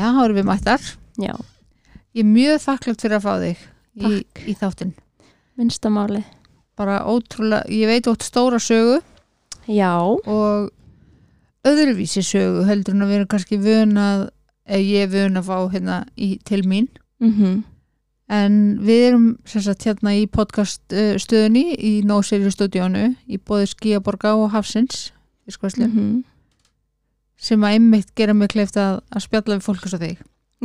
Jæja, þá erum við mættar. Já, Ég er mjög þakklátt fyrir að fá þig í, í þáttinn. minnstamáli. Bara ótrúlega, ég veit ótt stóra sögu Já, og öðruvísi sögu heldur en að erum kannski vön að, eða ég er vön að fá hérna í, til mín. mhm, En við erum sagt hérna í podcast uh, stöðunni í Nóseri stúdíónu í bóði Skíaborga og Hafsins fiskvæslu, mhm. Sem að einmitt gera mig kleift að, að spjalla við fólk eins og þig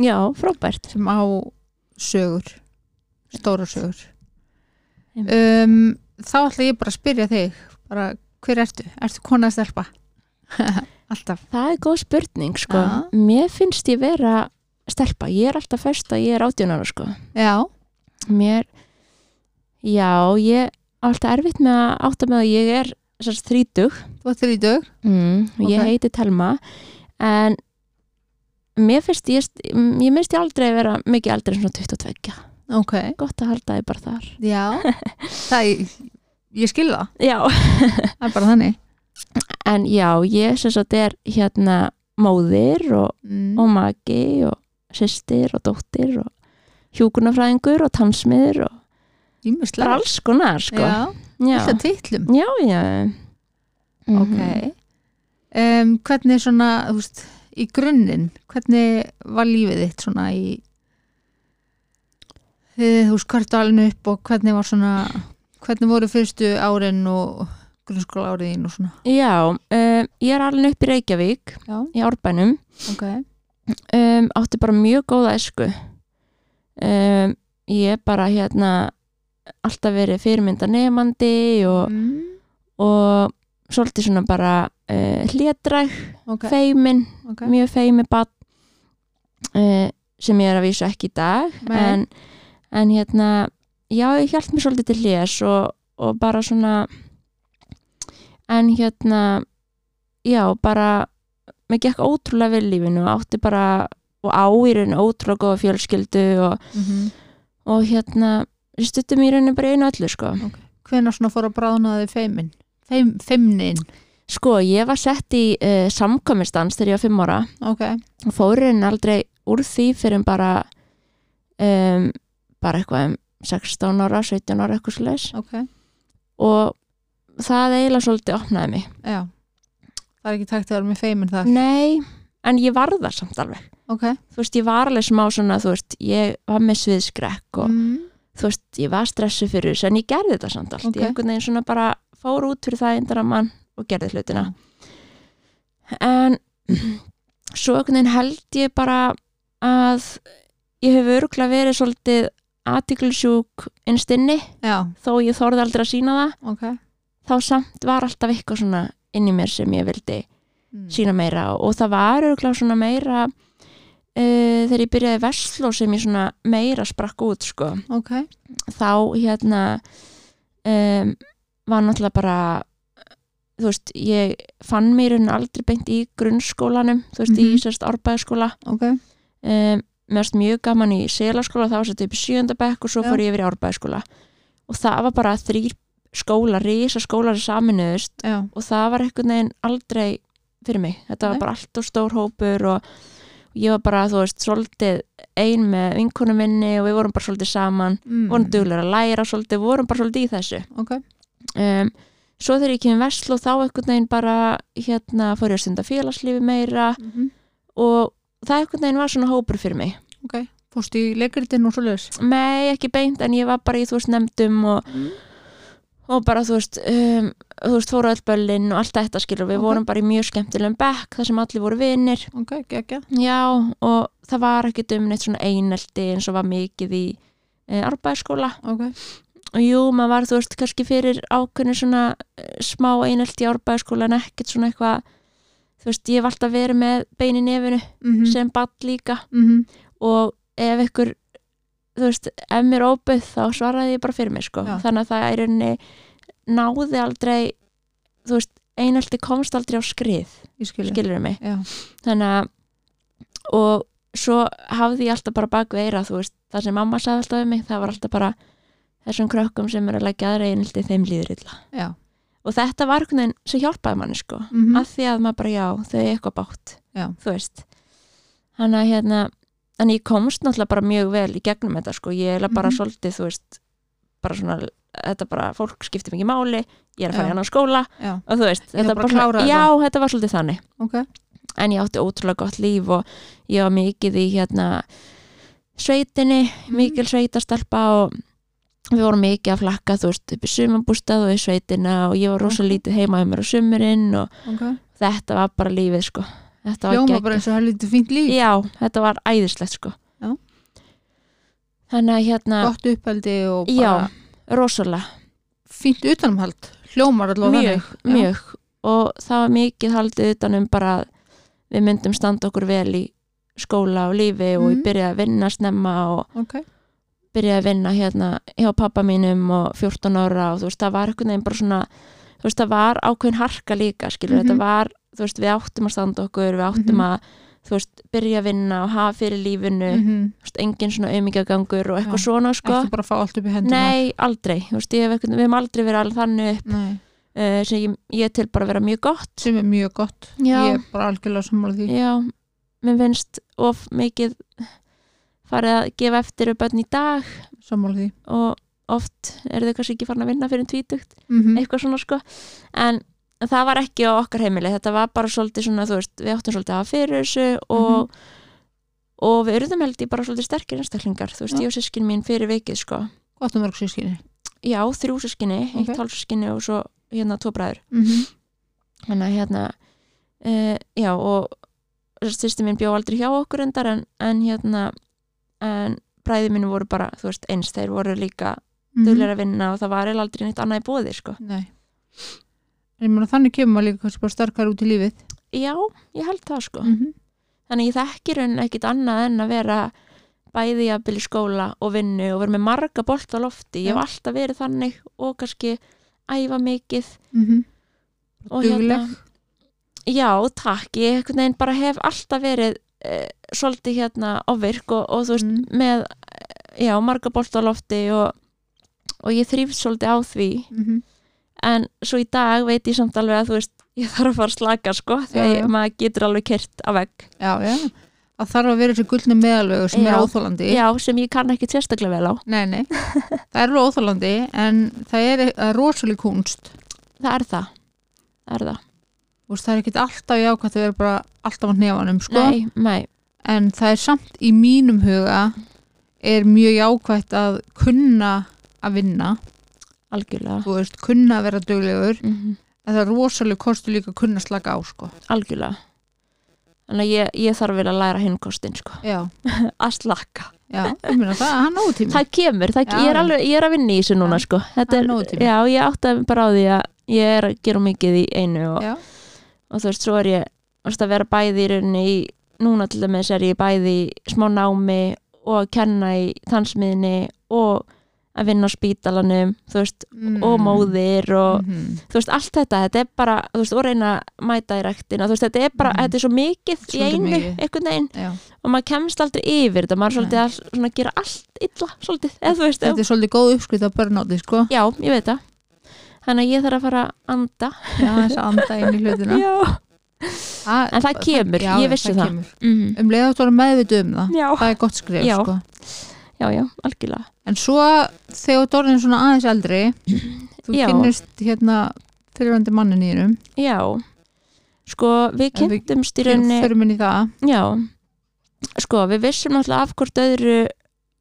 Já, frábært. sem á sögur stóra sögur um, þá ætla ég bara að spyrja þig bara hver ertu? Ertu kona að stelpa? Alltaf Það er góð spurning, sko. Já. Mér finnst ég vera stelpa. Ég er alltaf fyrst að ég er átjónara, sko. Já, Mér, já, ég á alltaf erfitt með að átta með að ég er þrítug. þú ert þrítug Mm, og ég heiti Telma. En mér finnst ég, ég minnst ég aldrei vera mikið aldrei svona 22. Ok, Gott að halda þið bara þar. já það ég, ég skil það, Já. það er bara þannig En já, ég sem sagt er hérna móðir og, mm. og maki og systir og dóttir og hjúkunarfræðingur og tannsmiður og bara Ímislega alls konar sko. Já, já, alltaf titlum. Já, já. Mhm. Ok. Um, Hvernig svona, þú veist í grunninn, hvernig var lífið þitt svona í þú veist, hvert alveg upp og hvernig var svona hvernig voru fyrstu árin og grunnskóla áriðin og svona? Já, um, ég er alveg upp í Reykjavík Já, í Árbænum. Ok. Um, átti bara mjög góða esku um, ég bara hérna alltaf verið fyrirmynda nefandi og, mm, og svolítið svona bara uh, hlétræk, Ok, feimin ok. mjög feimi bann uh, sem ég er að vísa ekki í dag en, en hérna já, ég hjælt mér svolítið til hlés og, og bara svona en hérna já, bara mér gekk ótrúlega vel lífinu og átti bara og á í rauninu ótrúlega góða fjölskyldu og, mm og hérna stuttum í rauninu bara einu öllu sko. Hvenær svona fór að bráðna þið feimin? Feim, feimnin, sko, ég var sett í uh, samkomistans þegar ég var fimm ára. Ok. Og fórin aldrei úr því fyrir bara um, bara eitthvað um 16 ára, 17 ára eitthvað slags Ok, og það eiginlega svolítið opnaði mig. Já. Það er ekki takt að vera með feimin þar. Nei, en ég var það samt alveg. Ok. Þú veist, ég var alveg smá svona þú veist, ég var með sviðskrekk og mm, þú veist, ég var stressu fyrir þessu en ég gerði þetta samt allt, Ok. ég einhvern veginn svona bara fór út fyrir það eindir að mann og gerði hlutina. En svo einhvern veginn held ég bara að ég hef örgulega verið svolítið aðtiklisjúk innstinni Já, þó ég þorði aldrei að sína það. Ok. Þá samt var alltaf eitthvað svona inn í mér sem ég vildi mm. sína meira og, það var örgulega svona meira uh, þegar ég byrjaði vestló sem ég svona meira sprakk út sko. Ok, þá hérna um, var náttúrulega bara þú veist, ég fann mér aldrei beint í grunnskólanum þú veist, Mhm. í sérst árbæðaskóla ok. Um, mér varst mjög gaman í selaskóla, var sett upp í sjöndabekk og svo Já. fór ég yfir í árbæðaskóla og það var bara þrýr skóla, risa skólar saminuðust Já, og það var einhvern veginn aldrei fyrir mig, þetta Nei. var bara allt og stór hópur og ég var bara, þú veist, svolítið ein með vinkunum minni og við vorum bara svolítið saman. Mm. vorum duglega að læra svolítið, vorum bara svolítið í þessu. Ok, um, svo þegar ég kemur veslu þá einhvern veginn bara hérna fór ég að stunda félagslífi meira mm og það einhvern veginn var svona hópur fyrir mig. Ok. Fórstu í leikritinn og svo lös Nei, ekki beint, en ég var bara í þú veist nefndum og, mm. Og bara þú veist um, þú veist fóru öll böllin og allt þetta skilur við Ok. vorum bara í mjög skemmtilegum bekk þar sem allir voru vinnir Ok, geggja já og það var ekkert um neitt svona einelti eins og var mikið í e, arbæðskóla Ok, og jú, maður var þú veist kannski fyrir ákveðinu svona eh, smá einelti í árbæðaskóla en ekkert svona eitthvað þú veist, ég hef alltaf verið með bein í nefinu mm sem ball líka. -hmm. og ef ykkur þú veist, ef mér óbyggð þá svaraði ég bara fyrir mig sko. Já. þannig að það er rauninni náði aldrei þú veist, einelti komst aldrei á skrið skilur mig? Já, þannig að og svo hafði ég alltaf bara bak við eira þú veist, það sem mamma sagði alltaf um mig það var alltaf bara þessum krökkum sem er að leggja aðra einelti þeim líður illa. Já. Og þetta var einhvern veginn sem hjálpaði manni sko mm að því að maður bara já, þau er eitthvað bátt Já. þú veist. Hann að hérna en ég komst náttúrulega bara mjög vel í gegnum þetta sko, ég er bara Mhm. svolítið þú veist, bara svona þetta bara, fólk skiptir mikið máli ég er að fara Já. í annan skóla já, og þú veist, þetta bara að svona, klára þetta. já, þetta var svolítið þannig ok en ég átti ótrúlega gott líf og ég var mikið í hérna sveitinni, Mhm. mikil sveitastelpa og við vorum mikið að flakka þú veist upp í sumambústað og í sveitina og ég var rosa Ok. lítið heima um mér á sumurinn og ok þetta var bara lífið sko þetta var geggjað. bara eins og helviti fínt líf já, þetta var æðislegt sko Já. þannig að hérna gott uppeldi og já, bara rosalega fínt utanumhald hljómar allavega mjög, þannig Já. mjög og það var mikið haldið utanum bara við myndum standa okkur vel í skóla og lífi og ég Mhm. byrjaði að vinna snemma og ok, byrjaði að vinna hérna hjá pappa mínum og 14 ára og þú veist það var einhvern veginn bara svona þú veist það var ákveðin harka líka skilur Mhm. þetta var, þú veist við áttum að standa okkur við áttum Mhm. að þú veist byrja að vinna og hafa fyrir lífinu. Mm þú veist engin svona auðmíkjagangur og eitthvað Já. svona sko. Ekki bara að fá allt upp í hendina nei. Aldrei, þú veist hef við hefum aldrei verið alveg þannig upp uh, sem ég, ég til bara að vera mjög gott. Sem er mjög gott. Já. ég er bara algjörlega sammála því. Já, mér finnst of mikið farið að gefa eftir upp bönn í dag sammála því. og oft eru þau kannski ekki farin að vinna fyrir tvítugt, mm eitthvað svona sko. En það var ekki á okkar heimili þetta var bara svolítið svona, þú veist við áttum svolítið að hafa fyrir þessu og, og við eruðum held ég bara svolítið sterkir einstaklingar, þú veist, Já. ég og sískin mín fyrir vikið sko, gott um mörg sískinni já, þrjú sískinni Ok. eitt hálfsískinni og svo hérna tvo bræður mm -hmm. þannig að hérna uh, já og sýsti mín bjó aldrei hjá okkur endar en, en hérna en bræði mínu voru bara, þú veist, eins þeir voru líka Mhm. duglega að vinna og það var aldrei neitt annað í bóði, sko nei meina þannig kemur maður líka bara sterkar út í lífið. Já, ég held það, sko. Mm -hmm. þannig ég þekkir henni ekkit annað en að vera bæði að byrja skóla og vinnu og vera með marga bolt á lofti. Ég hef alltaf verið þannig og kannski æfa mikið. Mm og Dugleg. hérna já, takk, ég bara hef alltaf verið e, svolítið hérna ofvirk og, og þú veist Mm. með, eh, já, marga bolt á lofti og, og ég þrýfst svolítið á því. Mm en svo í dag veit ég samt alveg að þú veist ég þarf að fara að slaka sko að ég- maður getur alveg kert af vegg. Já, já. Það þarf að vera þessi gullni meðalvegu sem Já. er óþólandi já, sem ég kann ekki sérstaklega vel á. Nei, nei, það er alveg óþólandi en það er, er rosalega kunst það er það, það er það. Veist, það er ekkit alltaf jákvæmt að vera bara alltaf á hnefanum sko. nei, nei, en það er samt í mínum huga er mjög jákvæmt að kunna að vinna algjörlega. Þú veist, kunna að vera duglegur mm en það er rosalega kostu líka að kunna slaka á sko. algjörlega. Þannig að ég, ég þarf vel að læra hinn kostin sko. Að slaka. Já, meina það, það kemur, það, ég, er alveg, ég er að vinna í þessu núna sko. Er já, ég mig bara á því að ég er að gera mikið í einu og, og þú veist, svo er ég að vera bæði í rauninni í núna til dæmis er ég bæði í smá námi og að kenna í þansmiðinni og að vinna á spítalanum veist, mm. og móðir og Mhm. þú veist, allt þetta, þetta er bara þú veist, og reyna að mæta í rektina veist, þetta er bara, Mhm. þetta er svo mikið í Svolítið einu, mikið. einhvern veginn já. og maður kemst aldrei yfir þetta, maður er svolítið að svona, gera allt illa, svolítið, eða þú veist þetta er svolítið góð uppskrift á börnáti sko. já, ég veit það þannig að ég þarf að fara að anda já, þess að anda inn í hlutina já, það, en það kemur, já, ég vissi það, kemur. Mhm. um leið að þú er meðvitu um það já, það er gott skrif Já. sko. Já, já, algjörlega en svo þegar þú er svona aðeins eldri þú Já. kynnist hérna fyrirvændi mannin í hennum já, sko, við kynntumst í rauninni fyrir minn í það já, sko, við vissum náttúrulega af hvort öðru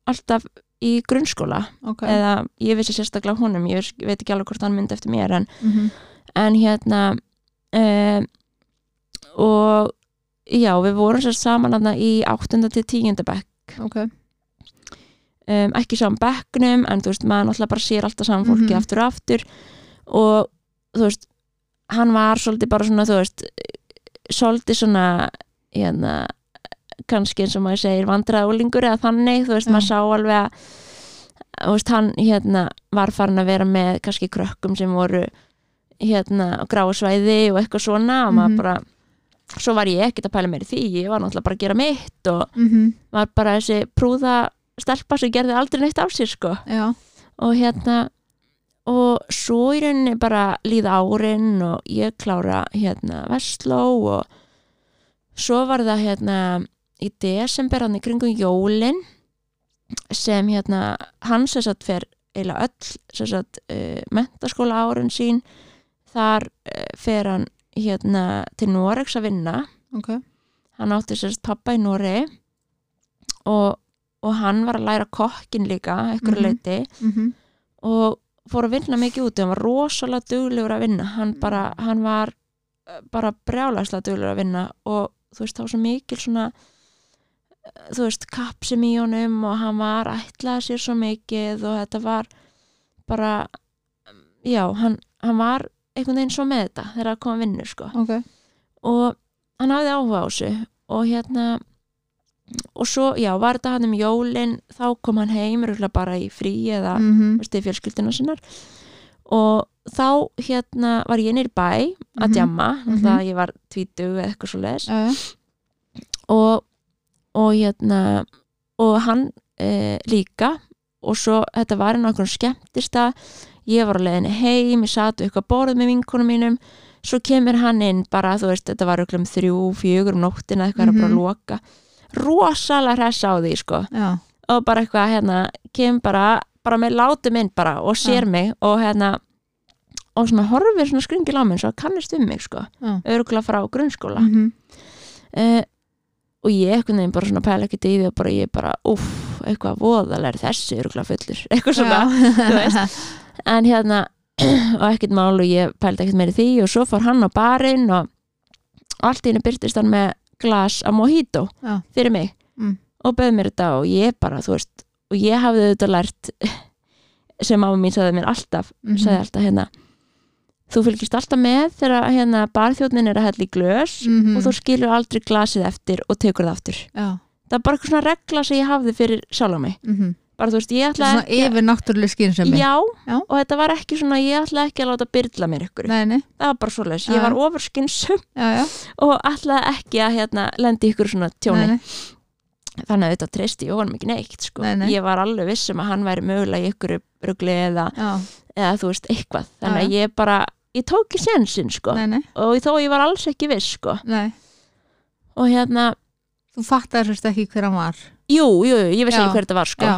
alltaf í grunnskóla okay. eða ég vissi sérstaklega honum ég veit ekki alveg hvort hann myndi eftir mér en, mm en hérna um, og já, við vorum sér saman í 8. til 10. bekk ok, um, ekki saman bekknum en þú veist, maður náttúrulega bara sér alltaf saman fólki Mhm. aftur og aftur og þú veist, hann var svolítið bara svona, þú veist svolítið svona hérna, kannski eins og maður segir vandræðulingur eða þannig, þú veist, Já. maður sá alveg að þú veist, hann hérna var farin að vera með kannski krökkum sem voru hérna á gráasvæði og eitthvað svona og maður bara svo var ég ekkert að pæla mér í því, ég var náttúrulega bara að gera mitt og mm var bara þessi prúða stelpa sem gerði aldrei neitt af sér sko. Já. Og hérna og svo í rauninni bara líða árin og ég klára hérna Vestló og svo var það hérna í desember hann í kringum jólin sem hérna hann sem sagt fer eiginlega öll sem sagt uh, mentaskóla árin sín. Þar uh, fer hann hérna til Noregs að vinna. Ok, hann átti sérst pappa í Noregi og, og hann var að læra kokkin líka ekkur Mhm. leiti mhm. Og fór að vinna mikið úti. Hann var rosalega duglegur að vinna. Hann, bara, hann var eh, bara brjálæslega duglegur að vinna. Og þú veist, þá var svo mikil svona eh, þú veist, kapsim í honum og hann var ætlað sér svo mikið og þetta var bara já, hann, hann var einhvern veginn svo með þetta þegar að koma að vinna sko. Ok, og hann hafði áhuga á þessu og hérna og svo, já, var þetta hann um jólin þá kom hann heim, rúglega bara í frí eða mhm. veist, í fjölskyldina sinnar og þá hérna var ég nýr bæ að Mhm. djamma, Mhm. það ég var tvítug eða eitthvað svo já, já, og, og hérna og hann e, líka. Og svo þetta var okkur skemmtista. Ég var á leiðinni heim, ég sat upp eitthvað borð með vinkonum mínum. Svo kemur hann inn bara, þú veist, þetta var öllum þrjú, fjögur um nóttina, eitthvað mm Mhm. bara að loka rosalega hress á því, sko. Já, og bara eitthvað hérna kem bara, bara með látum inn bara og sér Já. mig og hérna og svona horfir svona skringil á mig svo kannist um mig sko, örgulega frá grunnskóla. Mhm. Uh, og ég einhvern veginn bara svona pæla ekkert í því og bara ég bara, uff, eitthvað voðalega þessi örgulega fullur, eitthvað svona þú veist. en hérna og ekkert mál og ég pældi ekkert meiri því og svo fór hann á barinn og allt í henni byrtist hann með glas af mojito Já. fyrir mig Mm. og bauð mér þetta og ég bara, þú veist og ég hafði þetta lært sem máma mín sagði mér alltaf Mhm. sagði alltaf hérna þú fylgist alltaf með þegar hérna barþjóðnin er að hella í glös Mhm. og þú skilur aldrei glasið eftir og tekur það aftur já, það er bara eitthvað svona regla sem ég hafði fyrir sjálf á mig mhm bara þú veist, ég ætla svona yfir náttúrulega skynsemi. Já, Já. og þetta var ekki svona ég ætla ekki að láta byrla mér ykkur. Nei, nei, það var bara Já. ég var ofurskinsum og ætlaði ekki að hérna, lendi ykkur svona tjóni. Nei, þannig að þetta treysti ég honum ekki neitt sko. Ég var alveg viss um að hann væri mögulega ykkur rugli eða, eða þú veist eitthvað. Þannig að ég bara, ég tók í sensin sko. og þó ég var alls ekki viss sko. og hérna, þú fattar þess ekki hver hann var. Jú, jú, jú ég vissi ekki hver þetta var sko. já,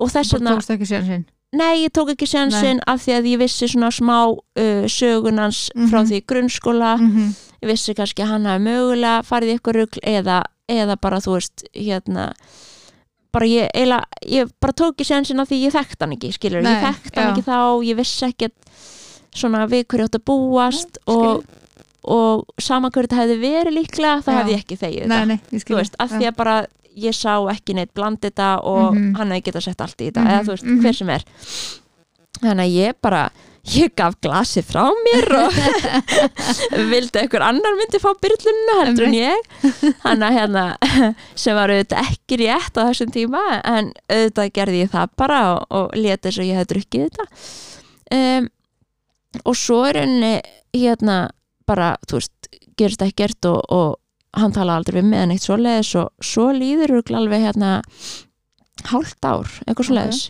og þess vegna, tókst ekki sér sinn nei ég tók ekki sensin af því að ég vissi svona smá uh, sögunans frá Mhm. því grunnskóla. Mhm, ég vissi kannski að hann hafi mögulega farið ykkur rugl eða, eða bara þú veist hérna bara ég, eila, ég bara tók í sensin af því ég þekkt hann ekki, skilur, Nei, ég þekkt hann já. ekki þá, ég vissi ekki svona við hverju átt að búast og, og sama hverju þetta hefði verið líklega, þá hefði ég ekki þegið nei, þetta, nei, þú veist, af því að bara ég sá ekki neitt bland þetta og Mhm. hann hefði getað sett allt í þetta, Mhm, eða þú veist, mhm. hver sem er þannig að ég bara ég gaf glasi frá mér og vildi einhver annar myndi fá byrlunna heldur en ég hann að hérna sem var auðvitað ekki rétt á þessum tíma en auðvitað gerði ég það bara og, og leti þess að ég hef drukkið þetta um, og svo er henni hérna bara, þú veist, gerist ekkert og, og hann tala aldrei við með neitt svoleiðis og svo líður örugglega alveg hérna hálft ár, eitthvað svoleiðis.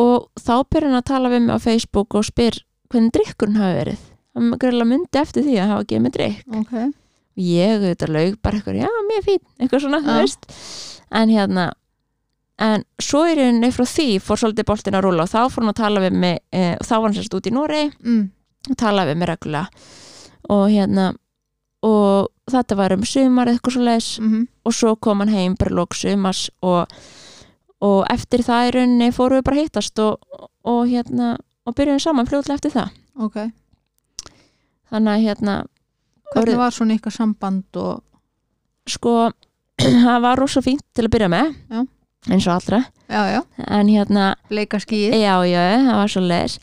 Og þá byrjar hann að tala við mig á Facebook og spyr hvernig drikkurinn hafi verið. Hann greiðlega myndi eftir því að hafa gefið mig drikk ok, ég auðvitað laug bara eitthvað, já, mér fín eitthvað svona, veist. En hérna en svo er henni frá því fór svolítið boltin að rúla og þá fór hann að tala við mig e, og þá var hann sérst út í Noregi mm, og talaði við mig reglulega. Og hérna og þetta var um sumar eitthvað svo leis mhm, og svo kom hann heim bara lók sumars og, og eftir það í rauninni fórum við bara að hittast og, og hérna og byrjuðum saman fljóðlega eftir það. Ok. Þannig að hérna hvernig var svona ykkar samband og sko það var rosa fínt til að byrja með Já. eins og allra. Já, já, en hérna, bleika skýð já, já, það var svo leis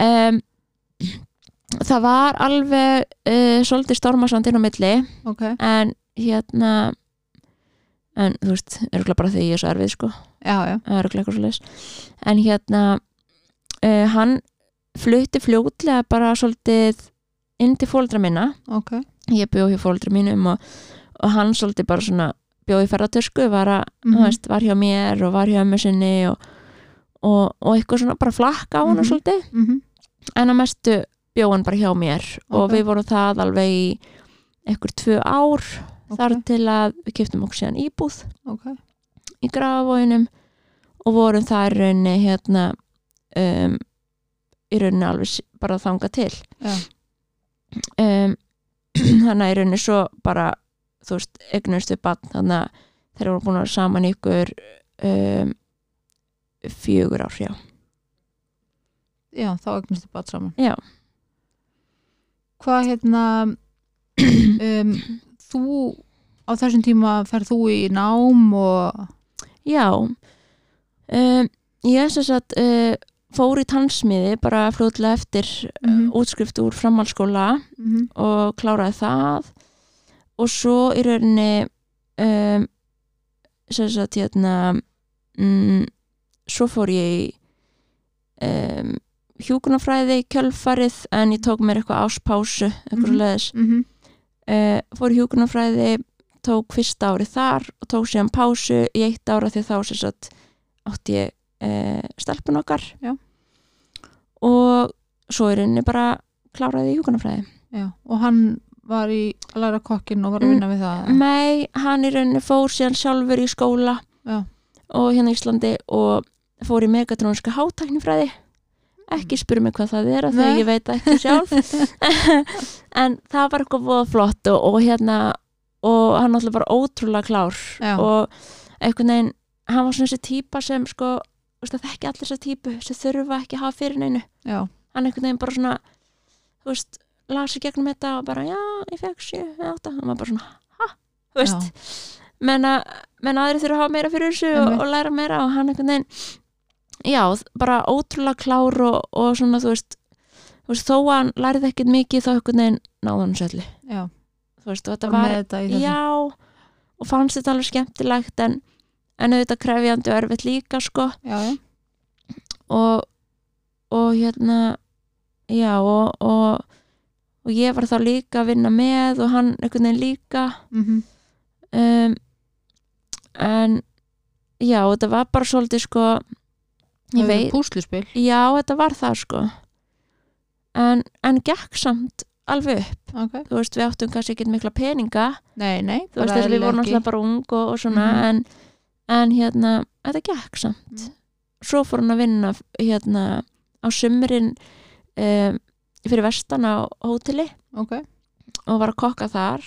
um, það var alveg uh, svolítið stormasandinn á milli. Ok, en hérna en þú veist, er bara því ég er svo erfið sko. Er eitthvað svo leis en hérna uh, hann flutti fljótlega bara svolítið inn til fóldra minna. Ok. Ég bjóð hjá fóldra mínum og, og hann svolítið bara svona bjóð í ferðartösku var, að, Mhm. þú veist, var hjá mér og var hjá ömmu sinni og, og, og eitthvað svona bara flakka á hann Mhm. svolítið. Mhm, en að mestu bjóð hann bara hjá mér og Ok. við vorum það alveg í eitthvað tvö ár ok, þar til að við kiptum okkur síðan íbúð ok, í grafavóinum og vorum þar í rauninni hérna um, í rauninni alveg bara þanga til. Já, um, þannig að í rauninni svo bara þú veist, eignumst við bann þannig að þeir voru búin að vera saman ykkur um, fjögur ár, já. Já, þá eignast þið bara saman. Já. Hvað hérna um, þú á þessum tíma ferð þú í nám og Já um, ég sem sagt uh, fór í tannsmiði bara fljóðlega eftir mm Mhm. útskrift úr framhaldsskóla mm og kláraði það og svo í rauninni um, sem sagt hérna mm, svo fór ég í um, hjúkunarfræði í kjölfarið en ég tók mér eitthvað áspásu eitthvað mm leðis -hmm. uh, fór í hjúkunarfræði tók fyrsta ári þar og tók síðan pásu. Í eitt ára því þá sem sagt átti ég uh, stelpun okkar. Já. og svo í rauninni bara kláraði ég hjúkunarfræði já, og hann var í að læra kokkin og var að vinna við það Nei, hann í rauninni fór síðan sjálfur í skóla Já. og hérna í Íslandi og fór í megatróniska hátæknifræði ekki spyrja mig hvað það er að ég veit ekki sjálf. En það var eitthvað voða flott og, og hérna og hann alltaf bara ótrúlega klár. Já. og einhvern veginn hann var svona þessi típa sem sko það þekki allir þessa típu sem þurfa ekki að hafa fyrir neinu. Já, hann einhvern veginn bara svona þú veist, lasi gegnum þetta og bara já, ég fekk sjö, átta. Hann var bara svona, ha, þú veist. Menna, menna aðri þurfa að hafa meira fyrir þessu og, og læra meira og hann einhvern veginn já, bara ótrúlega klár og, og svona, þú veist, þú veist þó að hann lærið ekkert mikið þá einhvern veginn náða hann söllu, já, þú veist, og þetta var var þetta já, og fannst þetta alveg skemmtilegt en, en auðvitað krefjandi og erfitt líka, sko. Já, já, og, og hérna já og, og, og ég var þá líka að vinna með og hann einhvern veginn líka. Mm um, en já, þetta var bara svolítið sko ég veit, púsluspil. Já, þetta var það sko. En, en gekk samt alveg upp, ok, þú veist, við áttum kannski ekki mikla peninga, nei, nei, þú veist, þess að við vorum alltaf bara ung og, og svona, Mhm. en, en hérna, þetta gekk samt. Mhm. svo fór hann að vinna hérna á sumrin um, fyrir vestan á hóteli ok, og var að kokka þar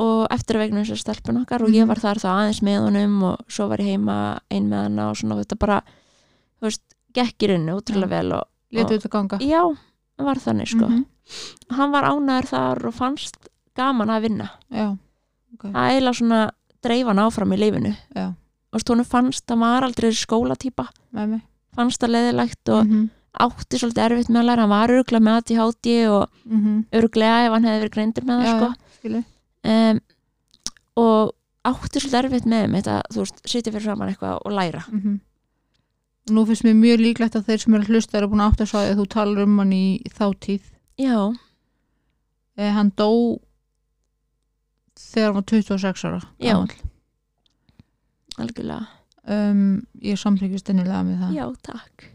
og eftir að vegna þess að stelpun okkar og ég Mhm. var þar þá aðeins með honum og svo var ég heima ein með hana og svona þetta bara þú veist, gekk í rauninu útrúlega vel og letu þetta ganga. Já, það var þannig sko. Mhm. hann var ánæður þar og fannst gaman að vinna. Já, það eiginlega svona dreif hann áfram í lífinu já, og veist, honum fannst að maður aldrei skólatýpa með mig fannst það leðilegt og Mhm, átti svolítið erfitt með að læra, hann var öruglega með ADHD og mhm, öruglega ef hann hefði verið greindur með það já, sko. já, skilu um, og átti svolítið erfitt með þetta, þú veist, sitja fyrir saman eitthvað og læra. Mhm. Nú finnst mér mjög líklegt að þeir sem eru að hlusta eru búin að átta að sá að þú talar um hann í þáttíð. já, Eh, hann dó þegar hann var 26 ára. Já. gamall. algjörlega Um, ég samþykist ennilega með það. já, takk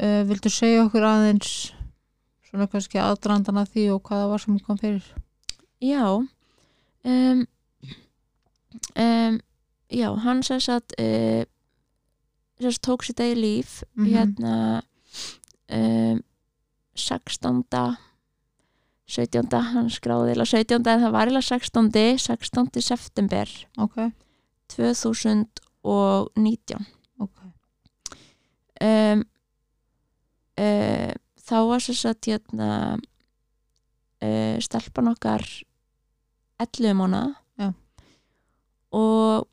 Uh, viltu segja okkur aðeins svona kannski aðdrandan að því og hvað það var sem kom fyrir? já um, um, já, hann sem sagt uh, sagt tók sér degi líf Mhm. hérna um, 16. 17. hann skráði eða 17. en það var eða 16. 16. september Ok, 2019 ok. um, uh, þá var sagt hérna uh, stelpan okkar 11 mánuða Já. og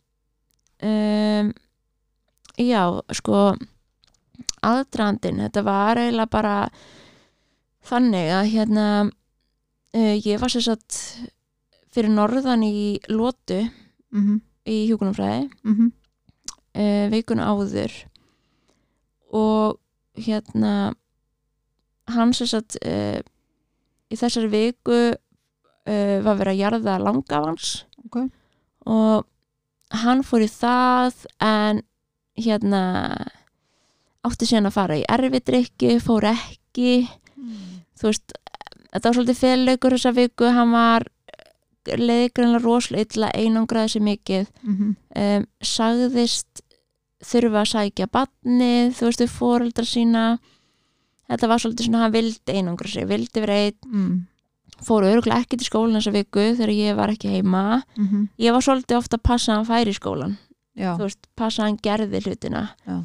um, já, sko aðdrandin, þetta var eiginlega bara þannig að hérna uh, ég var sem sagt fyrir norðan í Lótu Mm í hjúkunumfræði -hmm. uh, vikuna áður og hérna hann sem sagt uh, í þessari viku uh, var verið að jarða langafans Ok. og hann fór í það en hérna átti síðan að fara í erfidrykki fór ekki. Þú veist, þetta var svolítið félaugur þessa viku, hann var leiði greinlega rosalega illa einangraði sér mikið. Mhm, um, sagðist þurfa að sækja badnið, þú veist, við fóreldra sína. Þetta var svolítið svona, hann vildi einangra sig, vildi vera einn. Mm, fór örgulega ekki til skólan þessa viku þegar ég var ekki heima. Mhm, ég var svolítið ofta að passa að hann færi í skólan já, þú veist, passa að hann gerði hlutina. Já.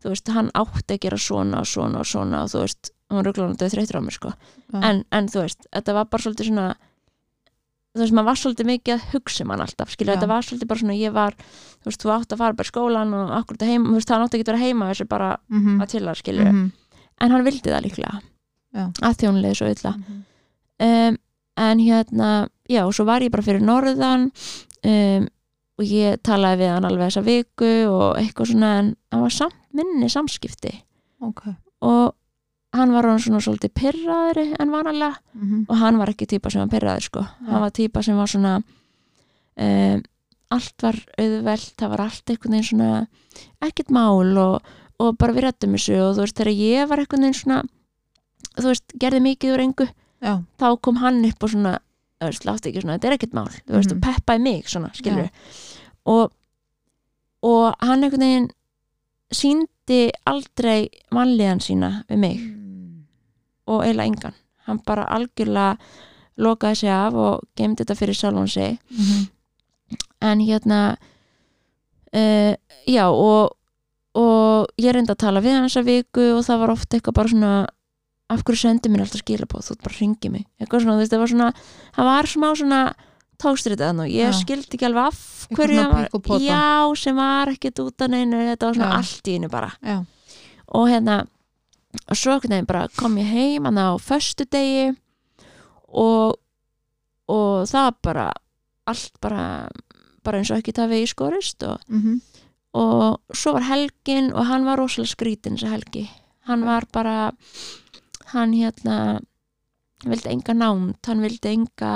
þú veist, hann átti að gera svona og svona og svona og þú veist, hann var örgulega þreytur á mér sko. En, en þú veist, þetta var bara svolítið svona þú veist, maður var svolítið mikið að hugsa um hann alltaf, skilja, þetta var svolítið bara svona ég var, þú veist, þú átti að fara bara í skólan og akkur þetta heima, þú veist, hann átti ekki að vera heima þessu bara mhm, að til það, skilju mhm, en hann vildi það líklega Já. að þjónulegði svo illa. Mhm, um, en hérna, já, og svo var ég bara fyrir norðan um, og ég talaði við hann alveg þessa viku og eitthvað svona, en hann var samt minni samskipti. Ok, og hann var hann svona svolítið pyrraðri en vanalega. Mhm, og hann var ekki típa sem var pyrraður sko. Hann var típa sem var svona um, allt var auðvelt það var allt einhvern veginn svona ekkert mál og, og bara við rættum þessu og þú veist þegar ég var einhvern veginn svona þú veist gerði mikið úr engu já, þá kom hann upp og svona látti ekki svona, þetta er ekkert mál þú veist, Mhm. og peppaði mig svona, skilur og, og hann einhvern veginn síndi aldrei mannlegan sína við mig. Mm, og eiginlega engan. Hann bara algjörlega lokaði sig af og gemdi þetta fyrir sjálfan sig. Mhm, en hérna uh, já og, og ég reyndi að tala við hann þessa viku og það var oft eitthvað bara svona af hverju sendi mér alltaf skilabóð þú ert bara að ringi mig. Eitthvað svona, þú veist, það var svona hann var smá svona tókstrið þannig og ég Já. skildi ekki alveg af hverju var, já, sem var ekkert út af neinu, þetta var svona Já. allt í einu bara. Já, og hérna og svo einhvern veginn bara kom ég heim hann á föstu degi og og það bara allt bara bara eins og ekki það við í skorist og, mhm, og svo var helgin og hann var rosalega skrítin þessa helgi. Hann var bara hann hérna vildi enga námt, hann vildi enga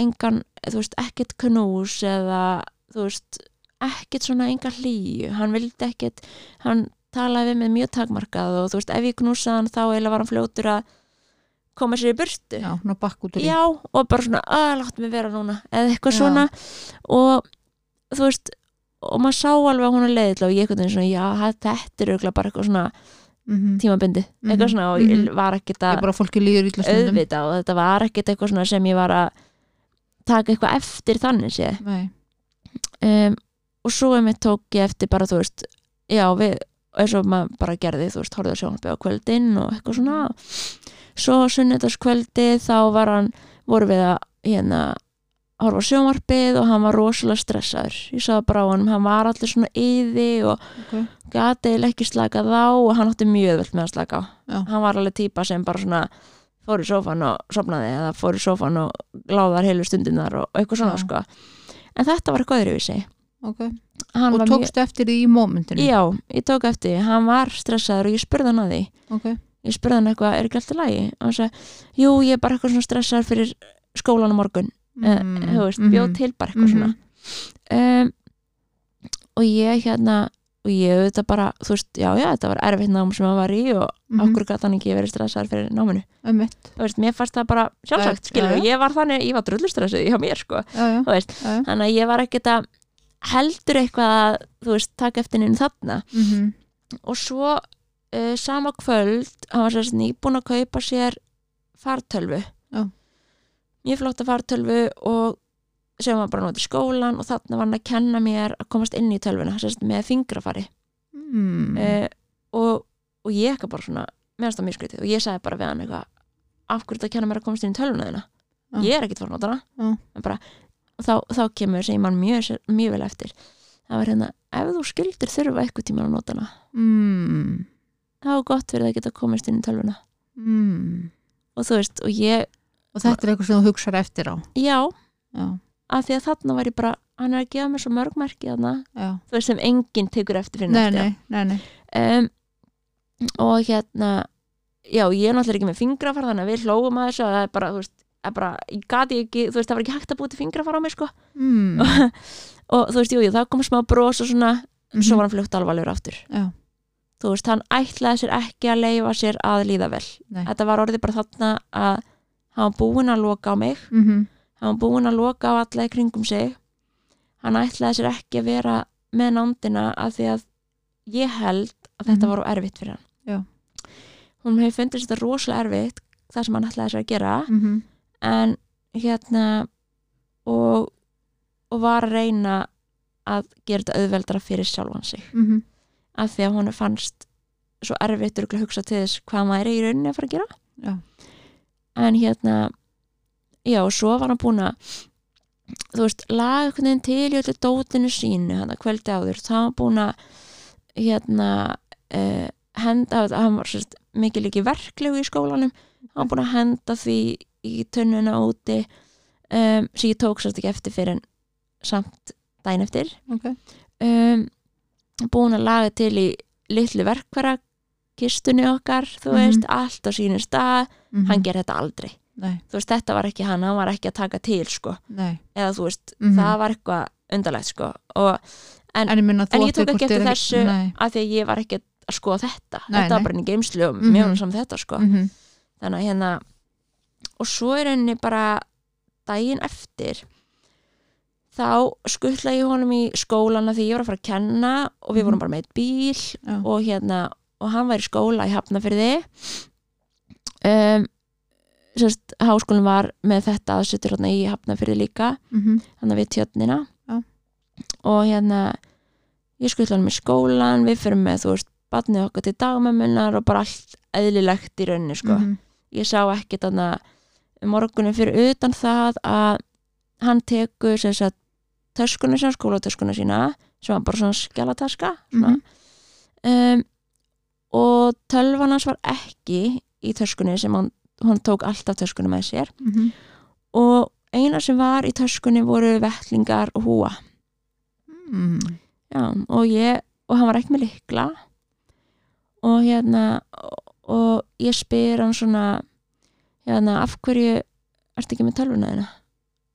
engan, þú veist, ekkert knús eða, þú veist ekkert svona enga hlýju. Hann vildi ekkert, hann talaði við mig mjög takmarkað og þú veist, ef ég knúsaði hann þá eiginlega var hann fljótur að koma sér í burtu. Já, í já, og bara svona, að láttu mig vera núna eða eitthvað Já. svona. Og þú veist, og maður sá alveg að hún er leiðilega og ég eitthvað svona, já, þetta er bara eitthvað svona Mhm, tímabindi Mhm, eitthvað svona og ég mhm. var ekkert að auðvita og þetta var ekkert eitthvað svona sem ég var að taka eitthvað eftir þannig sé um, og svo er mitt tók ég eftir bara þú veist, já við eins og maður bara gerði, þú veist, horfði að sjónarbi á kvöldin og eitthvað svona. Svo sunnudagskvöldi þá var hann voru við að hérna horfa á sjónvarpið og hann var rosalega stressaður. Ég sagði bara á hann, hann var allir svona yði og ok, gati eiginlega ekki slakað á og hann átti mjög völd með að slaka á. Já. hann var alveg típa sem bara svona fór í sófan og sopnaði eða fór í sófan og láðar heilu stundinar og eitthvað svona Já. sko. En þetta var eitthvað öðruvísi. Ok. Hann og tókstu eftir því í mómentinu? Já, ég tók eftir, því. hann var stressaður og ég spurði hann að því. Ok, ég spurði hann eitthvað, er ekki alltaf lægi og hann sagði, jú, ég er bara eitthvað svona stressaður fyrir skólan á morgun mm, þú veist, bjóð til bara eitthvað Mhm. svona um, og ég hérna og ég auðvitað bara, þú veist, já, já, þetta var erfitt nám sem hann var í og Mhm. okkur gæti hann ekki verið stressaður fyrir náminu. Þú veist, mér fannst það bara sjálfsagt, Já, skilur, já. ég var þannig ég var drullustressuð hjá mér, sko. Þú veist, þannig að ég var ekkert að heldur eitthvað að, þú veist, taka eftir neinn þarna. Mhm. og svo uh, sama kvöld hann var sérst nýbúin að kaupa sér fartölvu. Já. Mjög flotta fartölvu og sem var bara notið skólan og þarna var hann að kenna mér að komast inn í tölvuna sérst með fingrafari Mm. uh, og, og ég eitthvað bara svona meðanst það mjög skrítið og ég sagði bara við hann eitthvað af hverju þetta kenna mér að komast inn í tölvuna þina Já. ég er ekkit fór nota hana Já. En bara, þá, þá kemur sem ég man mjög, mjög vel eftir það var hérna, ef þú skildir þurfa eitthvað tíma að nota hana Mm. það var gott fyrir að geta komist inn í tölvuna Mm. og þú veist, og ég, og þetta er eitthvað sem þú hugsar eftir á. Já. Já, af því að þarna var ég bara, hann er að gefa mér svo mörg merki þarna, já, þú veist sem enginn tekur eftir fyrir nei, eftir nei, nei, nei. um, og hérna já, ég er náttúrulega ekki með fingrafar þannig að við hlóum að þessu og það er bara, þú veist er bara, ég gati ekki, þú veist, það var ekki hægt að búið til fingrafar á mig, sko. Mm. og þú veist, jú, jú, það kom smá bros og svona, svo Mhm. var hann flugt alvarlegur aftur. Já, þú veist, hann ætlaði sér ekki að leifa sér að líða vel. Nei. Þetta var orðið bara þarna að hann var búinn að loka á mig Mhm. hann var búinn að loka á alla í kringum sig hann ætlaði sér ekki að vera með nándina af því að ég held að þetta Mhm. var of erfitt fyrir hann Já. hún hefur fundist þetta rosalega erfitt það sem hann ætlaði sér að gera mhm, en hérna og, og var að reyna að gera þetta auðveldara fyrir sjálfan sig mhm, af því að hún fannst svo örugglega að hugsa til þess hvað maður er í rauninni að fara að gera Já. En hérna já, svo var hann búinn að þú veist, veginn til í öllu dótinu sínu, hann að kvöldi áður. Þá var hann búinn að hérna uh, henda hann var sérst, mikið líki verklegu í skólanum. Hann var búinn að henda því í tunnuna úti um, sem ég tók sérst ekki eftir fyrir en samt dæn eftir. Ok. Um, búin að laga til í litlu verkvara kistunni okkar, þú Mhm. veist, allt á sínu stað, mhm, hann gerði þetta aldrei. Nei, þú veist, þetta var ekki hann, hann var ekki að taka til sko, nei. Eða þú veist Mhm. það var eitthvað undarlegt sko. Og En- en ég en ég tók ekki eftir þessu nei, af því að ég var ekki að skoða þetta. Nei, þetta var bara inn í geimslu og Mhm. mjög mm saman þetta sko. Mhm, þannig að hérna og svo er henni bara daginn eftir þá skuttla ég honum í skólana því ég var að fara að kenna og við Mhm. vorum bara með bíl og hérna og hann var í skóla í Hafnafyrði um, sérst, háskólinn var með þetta aðsettur hérna í Hafnafyrði líka mhm, hann við tjötnina Já. og hérna ég skuttla hann í skólan við fyrir með þú veist batnið okkar til dagmömmunar og bara allt eðlilegt í rauninni sko mhm, ég sá ekki þarna morgunin fyrir utan það að hann tekur sem sagt töskuna sína, skólatöskuna sína sem var bara svona skjálataska svona. Mhm. um, og tölvan hans var ekki í töskunni sem hann, hann tók alltaf töskunni með sér. Mhm, og eina sem var í töskunni voru vettlingar og húa. Mhm, Já, og ég og hann var ekki með likla og hérna og, ég spyr hann svona hérna, af hverju ertu ekki með tölvuna þina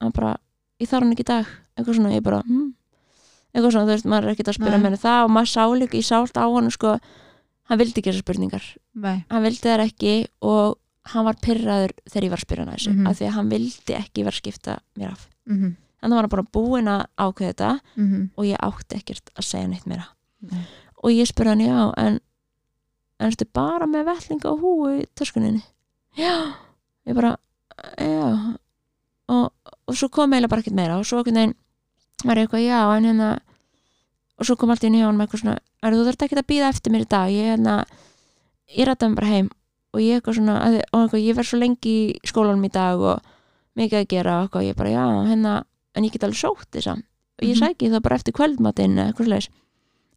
hann bara, ég þarf hann ekki í dag. Eitthvað svona, ég bara hm. eitthvað svona, þú veist, maður er ekki að spyrja með það og maður sá líka, ég sá allt á hann sko, hann vildi ekki þessar spurningar. Nei, hann vildi þær ekki og hann var pyrraður þegar ég var að spyrja hann að þessu Mhm. af því að hann vildi ekki vera að skipta mér af. Mhm, en það var bara búinn að ákveða þetta mhm, og ég átti ekkert að segja neitt meira. Nei, og ég spurði hann já en ertu bara með vellinga og húu í töskuninni? Já, ég bara já. Og, og svo kom eiginlega bara ekkert meira og svo einhvern veginn var ég eitthvað já en hérna og svo kom allt inn í hann með eitthvað svona þú þurft ekki að býða eftir mér í dag? Ég hérna ég rætta mig bara heim og ég eitthvað svona að, og ég verð svo lengi í skólanum í dag og mikið að gera og ég bara já hérna en ég get alveg sótt þess og ég Mhm. sæki það bara eftir kvöldmatinn eitthvað slags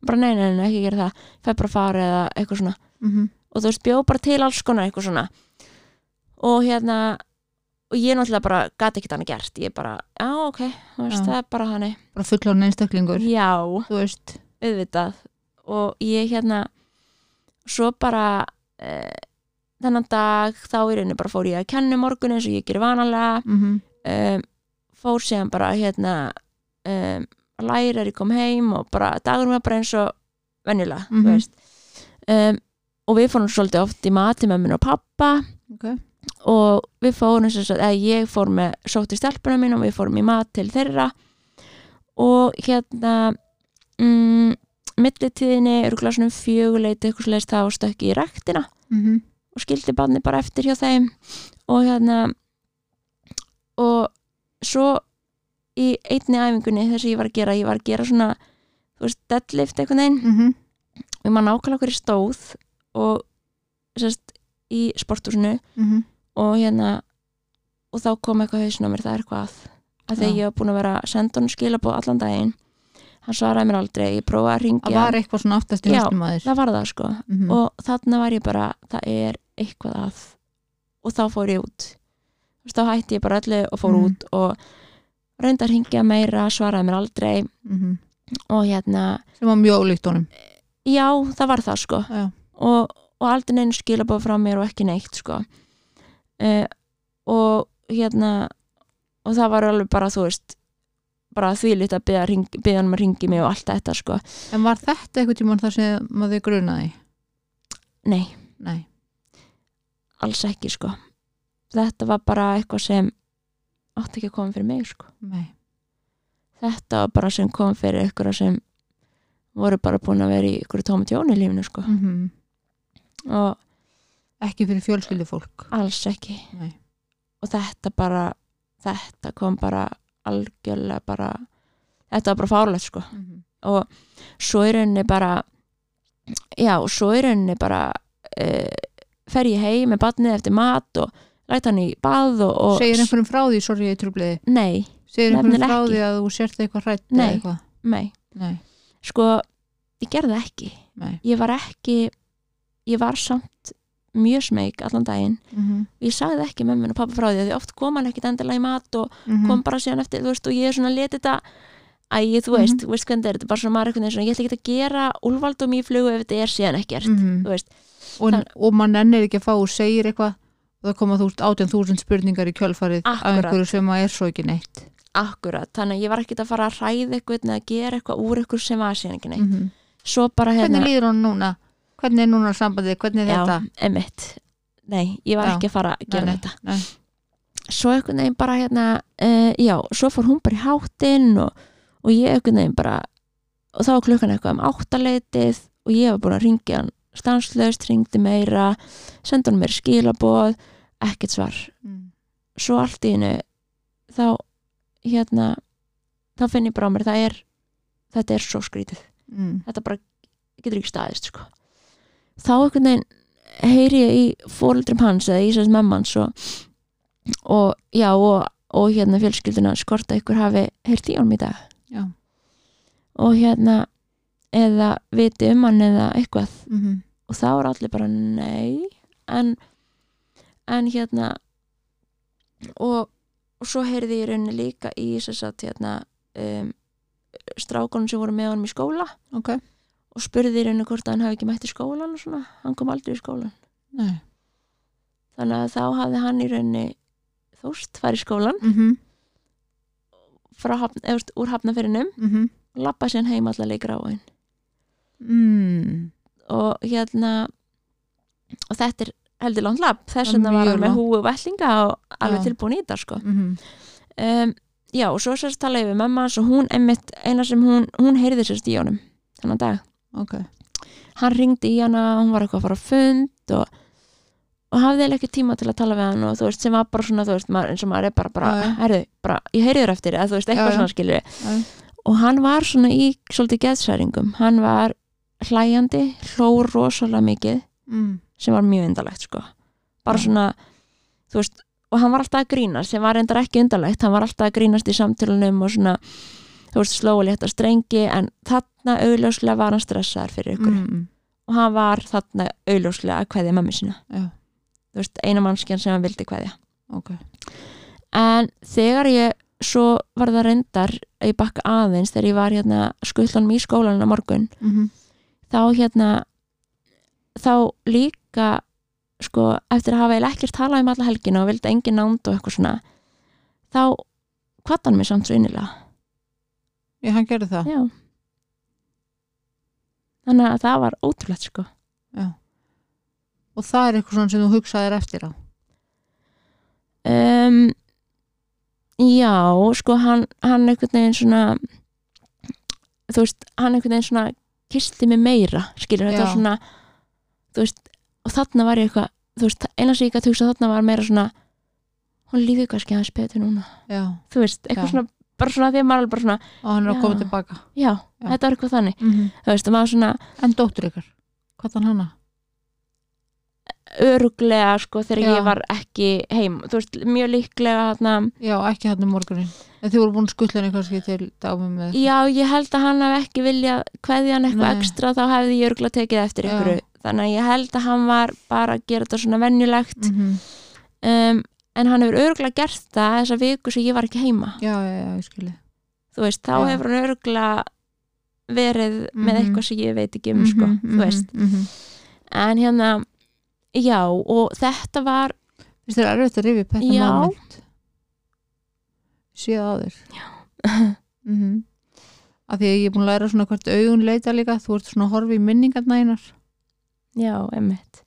bara nei, nei, nei, ekki gera það. Fæ bara að fara eða eitthvað svona. Mhm, og þú veist, bjóð bara til alls konar eitthvað svona. Og hérna og ég náttúrulega bara gati ekkert hann gert. Ég bara, já, ok, þú veist, Já. það er bara hann bara fullorinn einstaklingur. Já, þú veist, auðvitað og ég hérna svo bara eh, þennan dag þá í rauninni bara fór ég að kenna um morgun eins og ég gerir vanalega. Mhm, um, fór síðan bara hérna um, að læra er ég kom heim og bara dagur var bara eins og Mhm. þú veist. Um, og við fórum svolítið oft í mati með minn og pappa ok. og við fórum sem sagt, eða ég fór með sótt í stelpuna mín og við fórum í mat til þeirra og hérna mm, millitíðinni eru svona fjöguleiti eitthvað slegist þá stökki í rektina mhm, og skildi barni bara eftir hjá þeim. Og hérna og svo í einni æfingunni þess að ég var að gera ég var að gera svona veist, deadlift einhvern veginn. Mhm, og maður nákvæmlega hverju stóð og sérst í sporthúsinu. Mhm. Og hérna og þá kom eitthvað hausinn á mér það er eitthvað að að Já. ég var búin að vera að senda hann skilabóð allan daginn hann svaraði mér aldrei, ég prófaði að það ringja var eitthvað svona aftast í höstum aðeins það var það sko. Mhm, og þarna var ég bara, það er eitthvað að og þá fór ég út. Þá hætti ég bara öllu og fór Mhm. út og reyndi að ringja meira svaraði mér aldrei. Mhm, og hérna, sem var mjög ólíkt honum. Já, það var það sko. Og, og aldrei neinu skilabóð frá mér og ekki neitt sko. Uh, og hérna og það var alveg bara þú veist bara þvílít að byggja, hann að ringi mig og allt þetta sko. En var þetta eitthvað tímann þar sem maður grunaði? Nei, nei, alls ekki sko. Þetta var bara eitthvað sem átti ekki að koma fyrir mig sko. nei, þetta var bara sem kom fyrir ykkur sem voru bara búin að vera í ykkur tóma tjóni í lífinu sko. mm og ekki fyrir fjölskyldu fólk alls ekki. Nei, og þetta bara þetta kom bara algjörlega bara þetta var bara fárlegt sko. Mm og svo í rauninni bara já, svo í rauninni bara uh, fer ég heim með barnið eftir mat og læt hann í bað og, og segir einhverjum frá því, sorry ég trúbliði nei, segir einhverjum frá ekki. því að þú sért eitthvað hrætt Nei. eitthvað? nei, nei, sko ég gerði ekki, nei. Ég var ekki ég var samt mjög smeg allan daginn, mm -hmm. ég sagði ekki mömmun og pappa frá því að því oft kom hann ekkit endilega í mat og Mhm. kom bara síðan eftir, veist, og ég er svona letið þetta æ, þú veist, þú veist hvernig er þetta bara svona svona, ég ætla ekki að gera úlvaldum í flugu ef þetta er síðan ekkert Mhm. og, Það- og mann ennir ekki að fá og segir eitthvað og það koma þú átján þúsund spurningar í kjölfarið af Akkúrat. einhverju sem að er svo ekki neitt akkurat, þannig að ég var ekkit að fara að ræða eitthvað hvernig er núna sambandið? hvernig er já, þetta? emitt nei, ég var Já. ekki að fara að gera Nei, þetta nei. svo einhvern veginn bara hérna uh, já, svo fór hún bara í háttinn og, og ég einhvern veginn bara og þá var klukkan eitthvað um áttaleitið og ég var búin að ringja hann stanslaust, ringdi meira senda hann mér skilaboð ekkert svar, Mm. svo allt í hennu þá hérna þá finn ég bara á mér, það er þetta er svo skrítið, Mm. þetta bara getur ekki staðist sko. Þá einhvern veginn heyri ég í fóreldrum hans eða í sérst mammans og, og já og, og hérna fjölskylduna skorta ykkur hafi heyrt í honum í dag. Já. og hérna eða viti um hann eða eitthvað. Mhm. og þá er allir bara nei. En, en hérna og, og svo heyrði ég rauninni líka í þess að hérna um, strákunum sem voru með honum í skóla. Ok, og spurði rauninni hvort að hann hafi ekki mætt í skólan og svona, hann kom aldrei í skólan nei. Þannig að þá hafði hann í rauninni þóst fær í skólan mm frá hafn, veist, úr hafnafyrinum -hmm. og lappa síðan heim allar leikra á hann mm. og hérna og þetta er heldur langt lapp þess Það er vegna var með húu vellinga og alveg Já. tilbúin í þetta sko. Mm um, já og svo sérst tala ég við mamma og hún einmitt eina sem hún, hún heyrði sérst í honum þennan dag ok, hann ringdi í hana, hún var eitthvað að fara á fund og, og hafði eiginlega ekki tíma til að tala við hann og þú veist sem var bara svona þú veist maður, eins og maður er bara, bara, já. herðu, bara ég heyri þér eftir eða þú veist eitthvað já. svona skilur Já. og hann var svona í svolítið geðsæringum hann var hlæjandi hló rosalega mikið mm. sem var mjög undalegt sko bara svona, þú veist og hann var alltaf að grínast, sem var reyndar ekki undalegt hann var alltaf að grínast í samtölunum og svona, þú veist, slóa létta strengi en þarna augljóslega var hann stressaður fyrir ykkur. Mm. og hann var þarna augljóslega að kveðja mammi sína. Já, þú veist, eina mannskjan sem hann vildi kveðja. Ok. En þegar ég svo var það reyndar ég bakka aðeins þegar ég var hérna skullanum í skólanum á morgun mm þá hérna þá líka sko, eftir að hafa eiginlega ekkert talað um alla helgina og vildi engin nánd og eitthvað svona þá hann mig samt svo innilega já, hann gerði það. Já. Þannig að það var ótrúlegt sko. Já. og það er eitthvað svona sem þú hugsaðir eftir á? Um, já, sko hann, hann einhvern veginn svona þú veist, hann einhvern veginn svona kisti mig meira, skilur þetta svona þú veist, og þarna var ég eitthvað þú veist, eina sem ég gæti hugsa þarna var meira svona hún líður kannski aðeins betur núna. Já, þú veist, eitthvað Já. svona bara svona því að maður er bara svona, og hann er að koma tilbaka. Já, Já. þetta var eitthvað þannig. Mm þú veist, svona en dóttur ykkar, hvað þann hana? öruglega sko þegar Já. ég var ekki heim, þú veist, mjög líklega þarna, já, ekki hann um morgunin en þið voru búin að skuttla henni kannski til dámum með já, ég held að hann hef ekki viljað kveðja hann eitthvað Nei. ekstra þá hefði ég öruglega tekið eftir ykkur þannig að ég held að hann var bara að gera þetta svona venjulegt. Mm um, en hann hefur öruglega gert það þessa viku sem ég var ekki heima já, já, já, ég skilji þú veist, þá Já. hefur hann öruglega verið með Mhm. eitthvað sem ég veit ekki um sko, þú veist mm en hérna, já og þetta var, finnst þér erfitt að rifja upp þetta Já. moment séð á þér Já. mm -hmm. að því að ég er búin að læra svona hvert augun leita líka þú ert svona að horfa í minningarna einar já, emmitt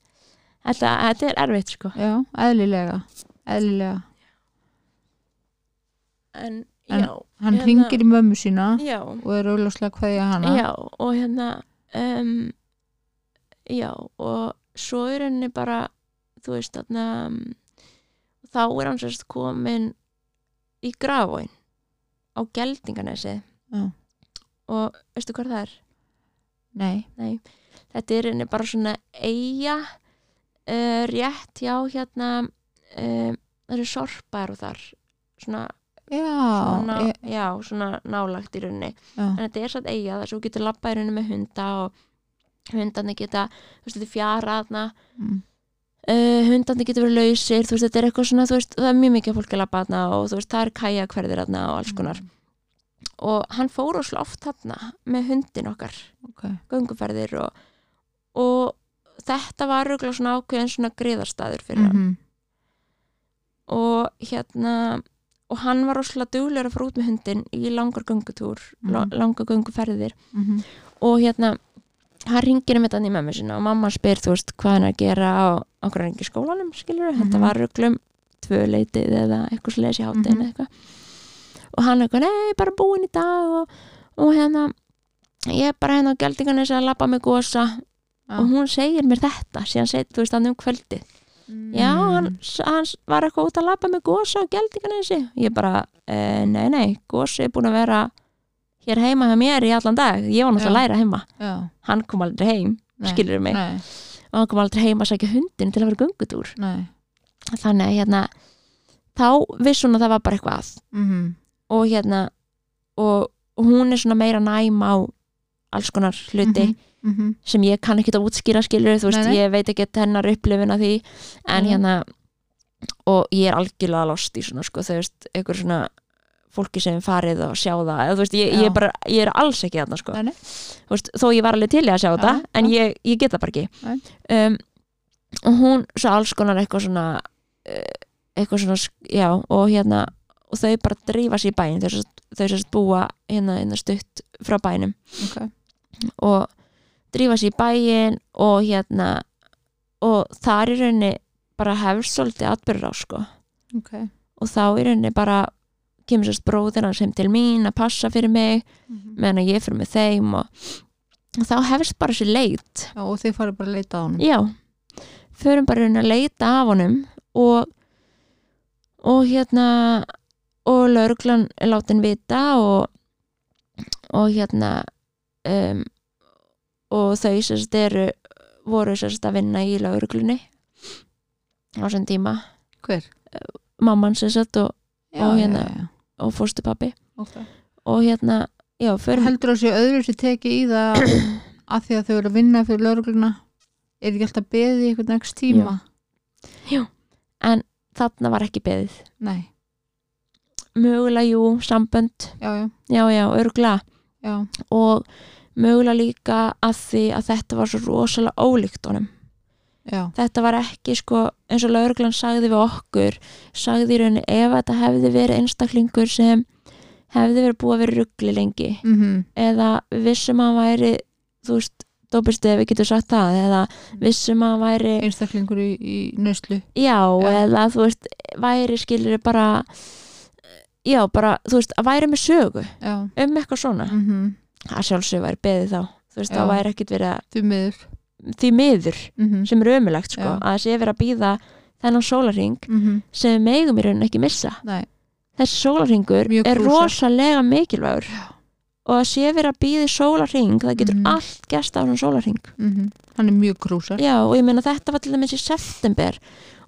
þetta, þetta er erfitt sko já, eðlilega eðlilega. En, En já, hann Hérna- ringir í mömmu sína já. og er auðvitað hverja hana. Já, og hérna um, já, og svo er henni bara þú veist, þarna um, þá er hann sérst komin í grafóin á Geldinganesi. Já. og veistu hvað það er? Nei, Nei, þetta er henni bara svona eiga uh, rétt hjá hérna um, það eru sorpar og þar svona, já, svona ég, já, svona nálagt í rauninni. Já, en þetta er satt eiga þar sem þú getur labbað í rauninni með hunda og hundarnir geta þú veist, þetta er fjara mm, uh, hundarnir getur verið lausir þú veist, þetta er eitthvað svona, veist, það er mjög mikið fólk að labba þarna og þú veist, það er kajakverðir þarna og alls konar. Og hann fór óslega oft þarna með hundin okkar ok, gönguferðir og, og þetta var röglega svona ákveðin svona griðarstaður fyrir hann. Mhm, og hérna og hann var rosalega duglegur að fara út með hundin í langar göngutúr Mhm. mm. langar gönguferðir mhm, og hérna hann ringir um þetta í mömmu sinna og mamma spyr þú veist hvað hann að gera á okkur ekki skólanum skilur Mhm. þetta var röglum tvö leitið eða eitthvað sliðis í hátinn eða eitthvað og hann eitthvað nei bara búin í dag og, og hérna ég er bara hérna á geldingarnis að labba með gosa Já. og hún segir mér þetta síðan segir þú veist hann um kvöldið já, Mm. hann, hann var eitthvað út að labba með gosa á geldingarnesi ég bara, e, nei, nei, gosi er búin að vera hér heima hjá mér í allan dag. Ég var náttúrulega að Já. læra heima. Já, hann kom aldrei heim, skilur mig. nei, og hann kom aldrei heim að sækja hundin til að vera göngutúr. Nei. Þannig að hérna þá viss hún að það var bara eitthvað að. Mhm, og hérna og, og hún er svona meira næm á alls konar hluti mhm, mhm, sem ég kann ekki að útskýra skilur þú veist, Nei, nei. ég veit ekki hennar upplifin af því en Mhm. hérna og ég er algjörlega lost í svona sko, þú veist, einhver svona fólki sem farið og sjá það eða, veist, ég, ég, Já. bara, ég er alls ekki þarna sko. Veist, þó ég var alveg til í að sjá þetta en já. ég, ég get það bara ekki um, og hún svo alls konar eitthvað svona uh, eitthvað svona, já og hérna, og þau bara drífa sér í bæin þau, þau sagt búa hérna, hérna stutt frá bænum ok og drífa sér í bæin og hérna og þar í rauninni bara hefst svolítið atbyrður á sko. Ok. Og þá í rauninni bara kemur sérst bróðir hans heim til mín að passa fyrir mig Mhm. meðan að ég fyrir með þeim og, og þá hefst bara sér leit. Já, og þið farið bara að leita á honum. Já, förum bara að leita af honum og og hérna og lauruglan er látin vita og og hérna um, og þau sérst eru voru sérst að vinna í lauruglunni á þessum tíma. Hver? mamman sérst og, Já, Og hérna- já, já, og fórstupappi ok. Og hérna, já, Heldur sé öðru sér tekið í það að því að þau eru að vinna fyrir laurugluna er ekki alltaf beðið í einhvern next tíma? þarna var ekki beðið. Nei, mögulega, jú, sambönd. Já, já, já, já, örgla já. Og mögulega líka að því að þetta var svo rosalega ólíkt honum. Já, þetta var ekki sko eins og lauruglan sagði við okkur sagði í rauninni ef þetta hefði verið einstaklingur sem hefði verið búið að vera ruggli lengi mhm, eða vissum að væri þú veist, dópistu ef við getum sagt það eða vissum að væri einstaklingur í, í nöslu já, Já. eða þú veist væri skilur bara já, bara, þú veist, að væri með sögu Já, um eitthvað svona. Mhm, að sjálfsög væri beðið þá. Þú veist, Já. það væri ekkit verið að því miður. Því miður mhm, sem er ömulegt sko, Já. að það sé verið að býða þennan sólarring mhm, sem við megum í rauninni ekki missa. Nei, þessi sólarringur Mjög er rosalega mikilvægur og að sé verið að býða í sólarring það getur Mhm. allt gæst á þessum sólarring mhm. Hann er mjög krúsar já og ég meina þetta var til dæmis í september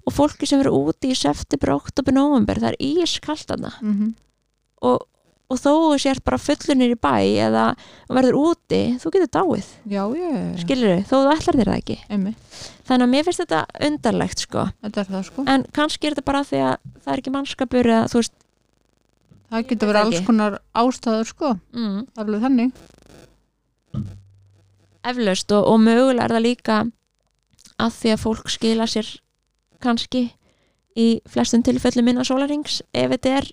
og fólki sem verið úti í september, oktober, november það er ískalt þarna. Mhm, og, og þó þú sért bara fullunir í bæ eða verður úti þú getur dáið, Já, já, já, skilur þau, þó þú ætlar þér það ekki. Einmitt. Þannig að mér finnst þetta undarlegt sko. Þetta er það sko. En kannski er þetta bara því að það er ekki mannskapur eða þú veist Það getur verið alls konar ástæður sko. Mm, alveg þannig. Eflaust og, og mögulega er það líka að því að fólk skila sér kannski í flestum tilfellum minna sólarings ef þetta er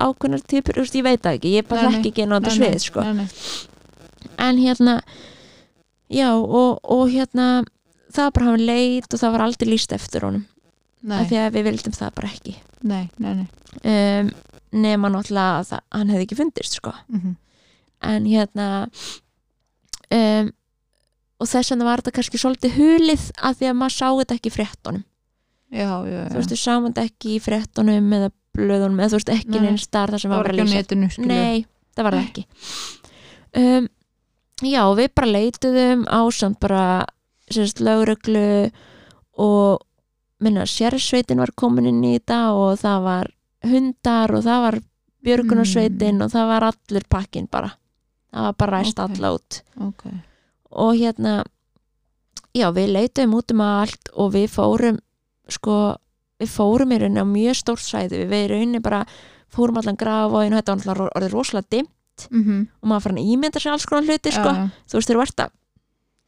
ákveðnar típur, þú veist, ég veit það ekki ég bara nei. þekki ekki inn á þetta svið sko. en hérna já og, og hérna það var bara hann leit og það var aldrei líst eftir honum af því að við vildum það bara ekki nei, nei, nei. um, nema náttúrulega að það, hann hefði ekki fundist sko. Mm en hérna um, og þess vegna var þetta kannski svolítið hulið af því að maður sá þetta ekki í fréttunum já, já, þú veist, sáum þetta ekki í fréttunum eða blöðunum, eða þú veist, ekki Nei. neins starf þar sem var á lýsa. Nei, það var það ekki um, Já, við bara leituðum á samt bara sérst lögreglu og minna sérsveitin var komin inn í þetta og það var hundar og það var björgunarsveitin Mm. og það var allur pakkin bara það var bara ræst Ok. okay. all át ok, og hérna já, við leituðum út um allt og við fórum sko, við fórum í rauninni á mjög stórt sæði við í rauninni bara fórum allan grafavógin og þetta var orðið rosalega dimm mm og maður fann að ímynda sér alls konar hluti sko. já, þú veist, þeir verðt að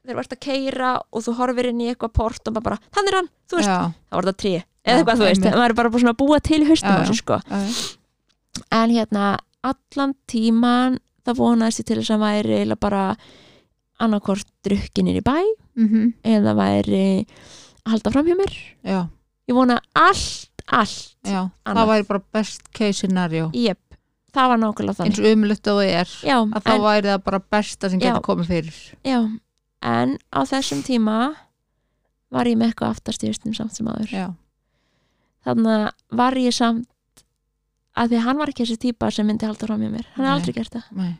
þeir verðt að keira og þú horfir inn í eitthvað port og maður bara, þannig er hann, þú veist, já, það var það trí eða eitthvað, þú veist, maður er bara búin að búa til sér, sko. en hérna, allan tíman það vonaðist ég til þess að væri bara annarkort drukkinir í bæ mm eða væri að halda fram hjá mér. Já, ég vona allt, allt já. Það væri bara best case scenario. Jep, það var nákvæmlega þannig. Eins og umlutt og það er já, að þá en, væri það bara besta sem getur komið fyrir. Já, en á þessum tíma var ég með eitthvað aftast í haustum samt sem aður já, þannig var ég samt að því að hann var ekki þessi típa sem myndi halda fram með mér, hann har aldrei gert það. nei,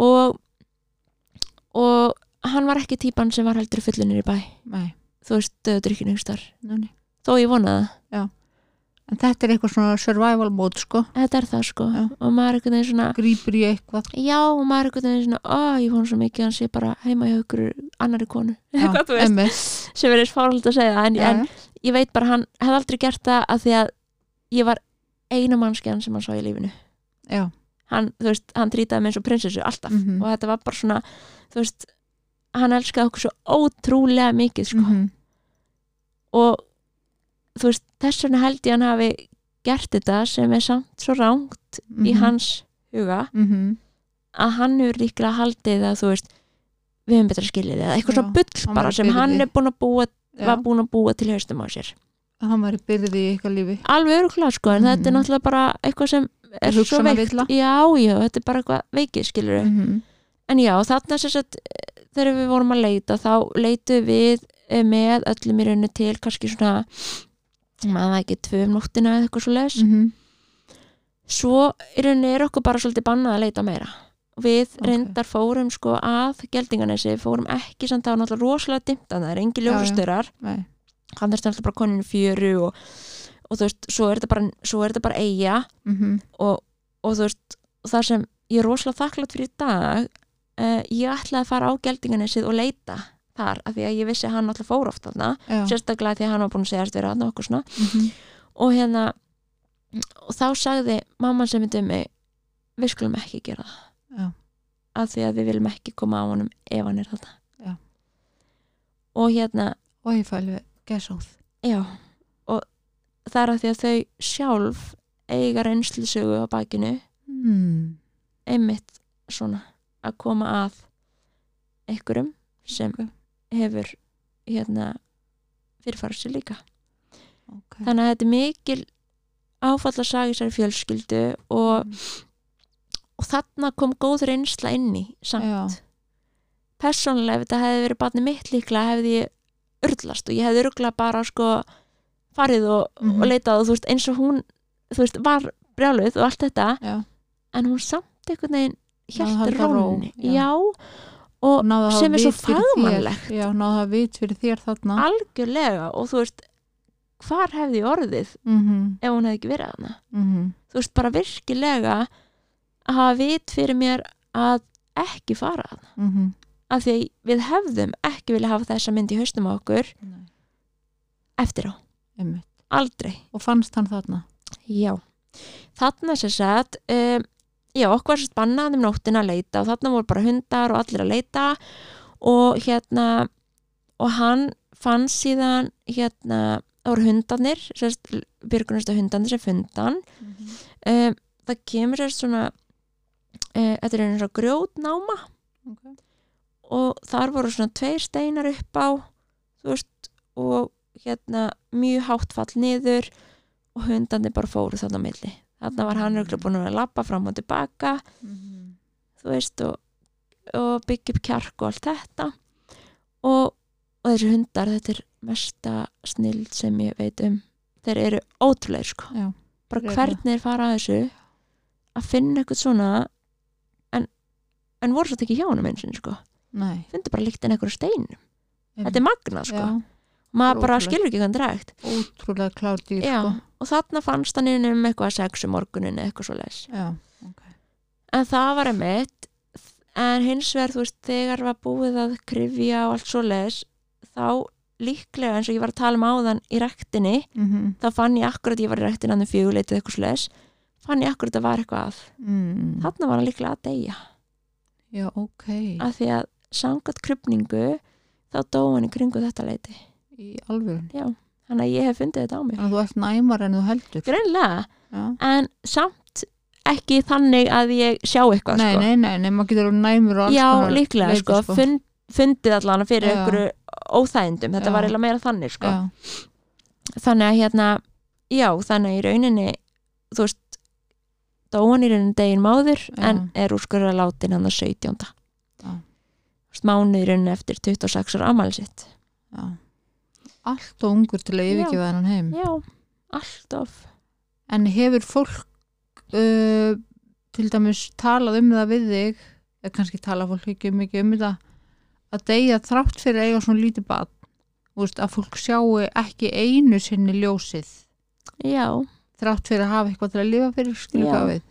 og og hann var ekki típan sem var heldur fullunir í bæ. Nei, þú veist, döðdrykkinu þó ég vonaði það, en þetta er eitthvað svona survival mode sko. Þetta er það sko. Já. og maður er einhvern veginn svona grýpur í eitthvað. Já, og maður er einhvern veginn svona ó, ég vona svo mikið að hann sé bara heima hjá ykkur annari konu, Já, eitthvað þú veist einmitt. sem er eins fárhald að segja en, Já, en ég veit bara, hann hefði aldrei gert það að því að ég var eina mannskjan sem hann sá í lífinu. Já, hann, þú veist, hann trýtaði mig eins og prinsessu alltaf. Mhm. og þetta var bara svona þú veist, hann elskaði okkur svo ótrúlega mikið sko. mhm, og þú veist, þess vegna held ég hann hafi gert þetta sem er samt svo rangt í mhm, hans huga. Mhm. að hann hefur líklega haldið að þú veist við höfum betra skilið eða eitthvað Já, svo bull hann bara var sem hann byrði. er búin að búa Já, var búin að búa til haustum á sér. Hann væri byrðið í eitthvað lífi. Alveg öruglega sko, en þetta er Mhm. náttúrulega bara eitthvað sem er svo veikt. já, já, þetta er bara eitthvað veikið skilur Mhm, en já, þarna sagt eh, þegar við vorum að leita, þá leitu við eh, með öllum í rauninu til kannski svona maður ekki tvö um nóttina eða eitthvað svo les mhm, svo í rauninu er okkur bara svolítið bannað að leita meira. Við Ok. reyndar fórum sko að geldinganesi, fórum ekki samt það var náttúrulega rosalega dimmt að það er engi ljósastörar hann er alltaf bara koninu fjöru og, og þú veist, svo er þetta bara, er bara eiga mhm, og, og þú veist, það sem ég er rosalega þakklátt fyrir í dag uh, ég ætlaði að fara á geldinganesið og leita þar, af því að ég vissi að hann alltaf fór oft þarna, sérstaklega því að hann var búin að segja vera þarna og okkur svona. Mhm, og hérna og þá sagði mamman sem myndi um mig við skulum ekki gera það. Já. af því að við viljum ekki koma á honum ef hann er þarna. Já. og hérna og ég fæli gesóð já og það er að því að þau sjálf eiga reynslusögu á bakinu. Mm, einmitt svona að koma að einhverjum sem Ok. hefur hérna fyrirfara sér líka okay. þannig að þetta er mikil áfall að saga í sér fjölskyldu og, og þarna kom góð reynsla inn í samt Já. persónulega ef þetta hefði verið barni mitt líklega hefði ég urlast og ég hefði urgla bara sko farið og, Mhm. og leitað og þú veist eins og hún þú veist var brjáluð og allt þetta Já. en hún samt einhvern veginn Náði að hjælt halda ró, rónni já. já. og náðu sem er svo fagmannlegt. já, náðu að vit fyrir þér þarna. Algjörlega. Og þú veist hvar hefði orðið mhm, ef hún hefði ekki verið hana mhm, þú veist bara virkilega að hafa vit fyrir mér að ekki fara hana mhm. Af því við hefðum ekki vilja hafa þessa mynd í haustum á okkur Nei, eftir á, einmitt. aldrei. Og fannst hann þarna? Já, þarna sem sagt um, já, okkur var sérst bannað um nóttina að leita og þarna voru bara hundar og allir að leita. Og hérna og hann fann síðan hérna, það voru hundarnir sérst, byrgunastu hundarnir sem fundan um, það kemur sérst svona uh, þetta er og grjótnáma. Okay. og þar voru svona tveir steinar upp á þú veist og hérna mjög hátt fall niður og hundandi bara fóru þarna á þarna var hann auðvitað búin að lappa fram og tilbaka Mhm. þú veist og, og byggja upp kjark og allt þetta. Og, og þessi hundar þetta er mesta snild sem ég veit um. Þeir eru ótrúlega sko. Já, bara eru hvernig þeir fara að þessu að finna eitthvað svona en, en voru svo ekki hjá honum eins og sko. Nei. Fundu bara líkt en eitthvað steinum. Þetta er magnað sko. Já, maður bara skilur ekki hvað hann drægt ótrúlega klár dýr sko. og þarna fannst hann inn um eitthvað sex um morgunin eða eitthvað svo leis Já, en það var einmitt en hins vegar þú veist þegar var búið að krifja og allt svo leis þá líklega eins og ég var að tala um áðan í rektinni mm þá fann ég akkurat ég var í rektinni hann um fjöguleitið eitthvað svo leis fann ég akkurat að var eitthvað að. Mm. þarna var hann líklega að deyja. Já, ok. Af því að sangat krupningu þá dó hann í kringu þetta leiti Í alvörun já, þannig að ég hef fundið þetta á mig Þannig að þú ert næmar en þú heldur greinlega, Já. en samt ekki þannig að ég sjá eitthvað Nei, sko. nei, nei, nei, maður getur næmur já, líklega leyti, sko, Fund, fundið allan fyrir einhverju óþægindum, þetta Já. var eiginlega meira þannig sko. Þannig að hérna já, þannig að í rauninni þú veist, dóan í rauninni degin máður en er úrskurður að látin hann að 17. Já. mánuð í rauninni eftir 26 ára amæli sitt já Allt og ungur til að Já. yfirgefa þennan heim. Já, alltof En hefur fólk uh, til dæmis talað um það við þig eða kannski tala fólk ekki mikið um þetta að deyja þrátt fyrir eiga svona lítið bad veist, að fólk sjáu ekki einu sinni ljósið. Já, þrátt fyrir að hafa eitthvað til að lifa fyrir Já. skilja við?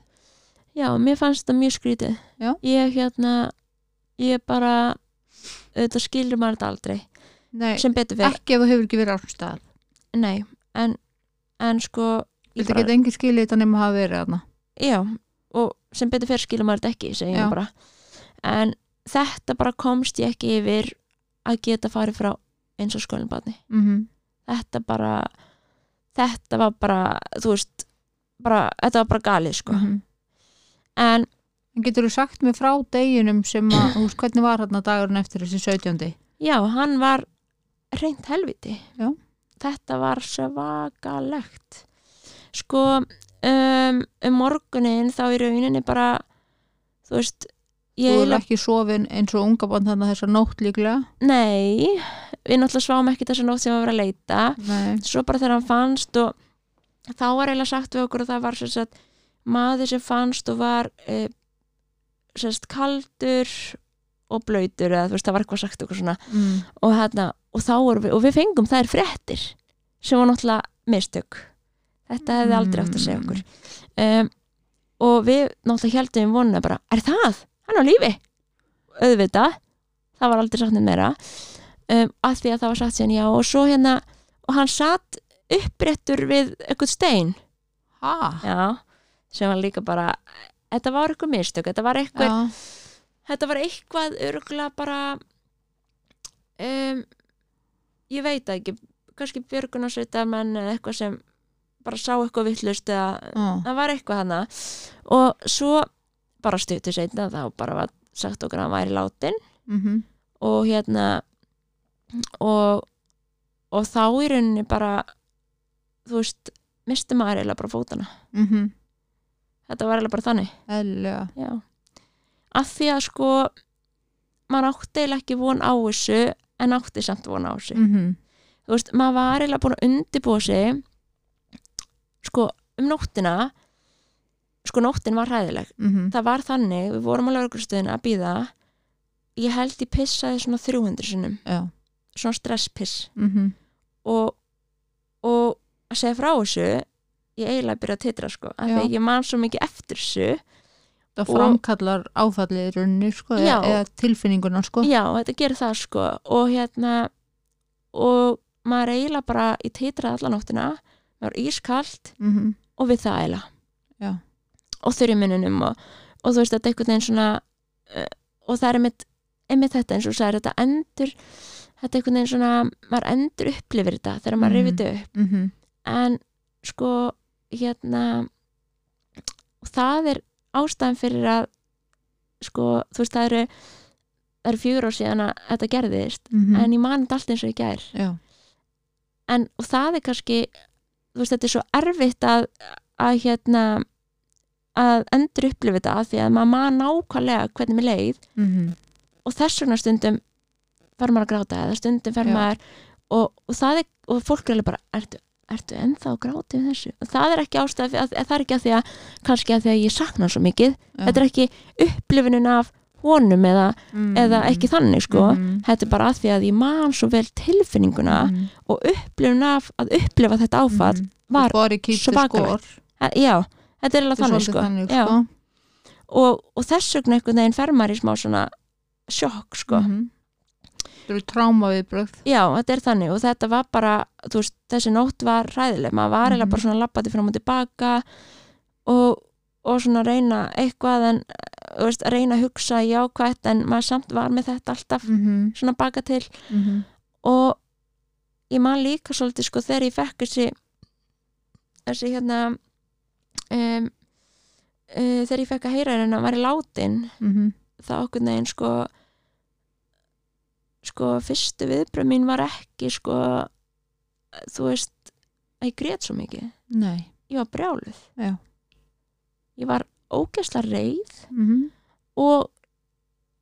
Já, mér fannst þetta mjög skrítið. Já. ég hérna ég bara auðvitað skilur maður þetta aldrei Nei, sem betur fyrir, ekki ef þú hefur ekki verið á svona stað nei en, en sko ég Þetta geta engin skilja þetta nema að hafa verið þarna? Já, og sem betur fyrir skilur maður þetta ekki segjum við bara. En þetta bara komst ég ekki yfir að geta farið frá eins og skólinbarni mm -hmm. þetta bara þetta var bara, þú veist bara, þetta var bara galið sko. Mhm. en En getur þú sagt mér frá deginum sem að, veist, hvernig var hérna dagurinn eftir þessi 17. já, hann var reynd helviti Já. þetta var svakalegt sko um, um morgunin þá í rauninni bara þú veist Þú er ekki sofin eins og unga bann þannig þessa nótt líklega nei, við náttúrulega sváum ekki þessa nótt sem var að vera að leita Nei. svo bara þegar hann fannst og þá var eiginlega sagt við okkur að það var sem sagt, maður sem fannst og var e, sagt, kaldur og blöytur eða þú veist það var eitthvað sagt okkur svona Mm. og, hérna, og við og við fengum þær fréttir sem var náttúrulega mistök þetta hefði aldrei átt að segja okkur um, og við náttúrulega heldum vonuna bara, er það? Hann á lífi auðvitað, það var aldrei sagt neitt meira um, að því að það var sagt síðan já og svo hérna og hann satt uppréttur við eitthvað stein Ha? já, sem var líka bara þetta var eitthvað mistök, þetta var eitthvað Já. þetta var eitthvað örgulega bara um, ég veit ekki kannski björgunarsveitarmenn eða eitthvað sem bara sá eitthvað vittlust eða Já. það var eitthvað hana og svo bara stuttu seinna þá bara var sagt okkur að hann væri látin Mm og hérna og og þá í rauninni bara þú veist, misti maður eiginlega bara fótana -hmm. þetta var eiginlega bara þannig. Af því að sko maður átti eiginlega ekki von á þessu en átti samt von á þessu. Mm Þú veist, maður var eiginlega búin að undibúa sig sko um nóttina sko nóttin var hræðileg. -hmm. Það var þannig, við vorum á laugurstuðinu að býða ég held ég pissaði svona 300 sinnum, Já. svona stresspiss Mm og, og að segja frá þessu ég eiginlega byrja að titra sko af því ég man svo mikið eftir þessu Og- framkallar áfallið í rauninni sko, Já. eða, tilfinninguna sko. Já, þetta gerir það sko og hérna og maður eiginlega bara í titraði alla nóttina maður er ískalt Mm og við það eiginlega Já. og þurri mununum og, og þú veist þetta er einhvern veginn svona uh, og það er einmitt, einmitt þetta eins og sagðir þetta endur þetta er einhvern veginn svona maður endur upplifir þetta þegar maður mm. rifið upp -hmm. en sko hérna og það er ástæðan fyrir að sko þú veist það eru það eru fjögur ár síðan að þetta gerðist Mm en ég man þetta allt eins og ég gær Já. en og það er kannski þú veist, þetta er svo erfitt að, að hérna að endur upplifa þetta af því að maður maður nákvæmlega hvernig mér leið mm og þess vegna stundum fer maður að gráta eða stundum fer Já. maður og, og það er, og fólk er alveg bara ertu, ertu ennþá við þessu það er ekki ástæð, að, að, það er ekki að því að kannski að því að ég sakna svo mikið þetta er ekki upplifunin af honum eða, mm. eða ekki þannig sko Mhm. þetta er bara að því að ég man svo vel tilfinninguna Mhm. og upplifun af að upplifa þetta áfall Mhm. var, að, já, þetta er alveg þannig sko, þannig, sko. og, og þess vegna einhvern veginn fer maður í smá svona sjokk sko Mhm. Eru tráma viðbrögð já, þetta er þannig og þetta var bara veist, þessi nótt var ræðileg maður var eiginlega Mhm. bara svona lappati fram og tilbaka og, og svona reyna eitthvað en veist, reyna að hugsa jákvætt en maður samt var með þetta alltaf mm svona baka til -hmm. og ég man líka svolítið sko þegar ég fekk þessi þessi hérna um, uh, þegar ég fekk að heyra hérna var í látin Mhm. það okkur neginn sko sko fyrstu viðbröð mín var ekki sko þú veist að ég grét svo mikið. Nei. Ég var brjáluð. Já. ég var ógæsla reið mm og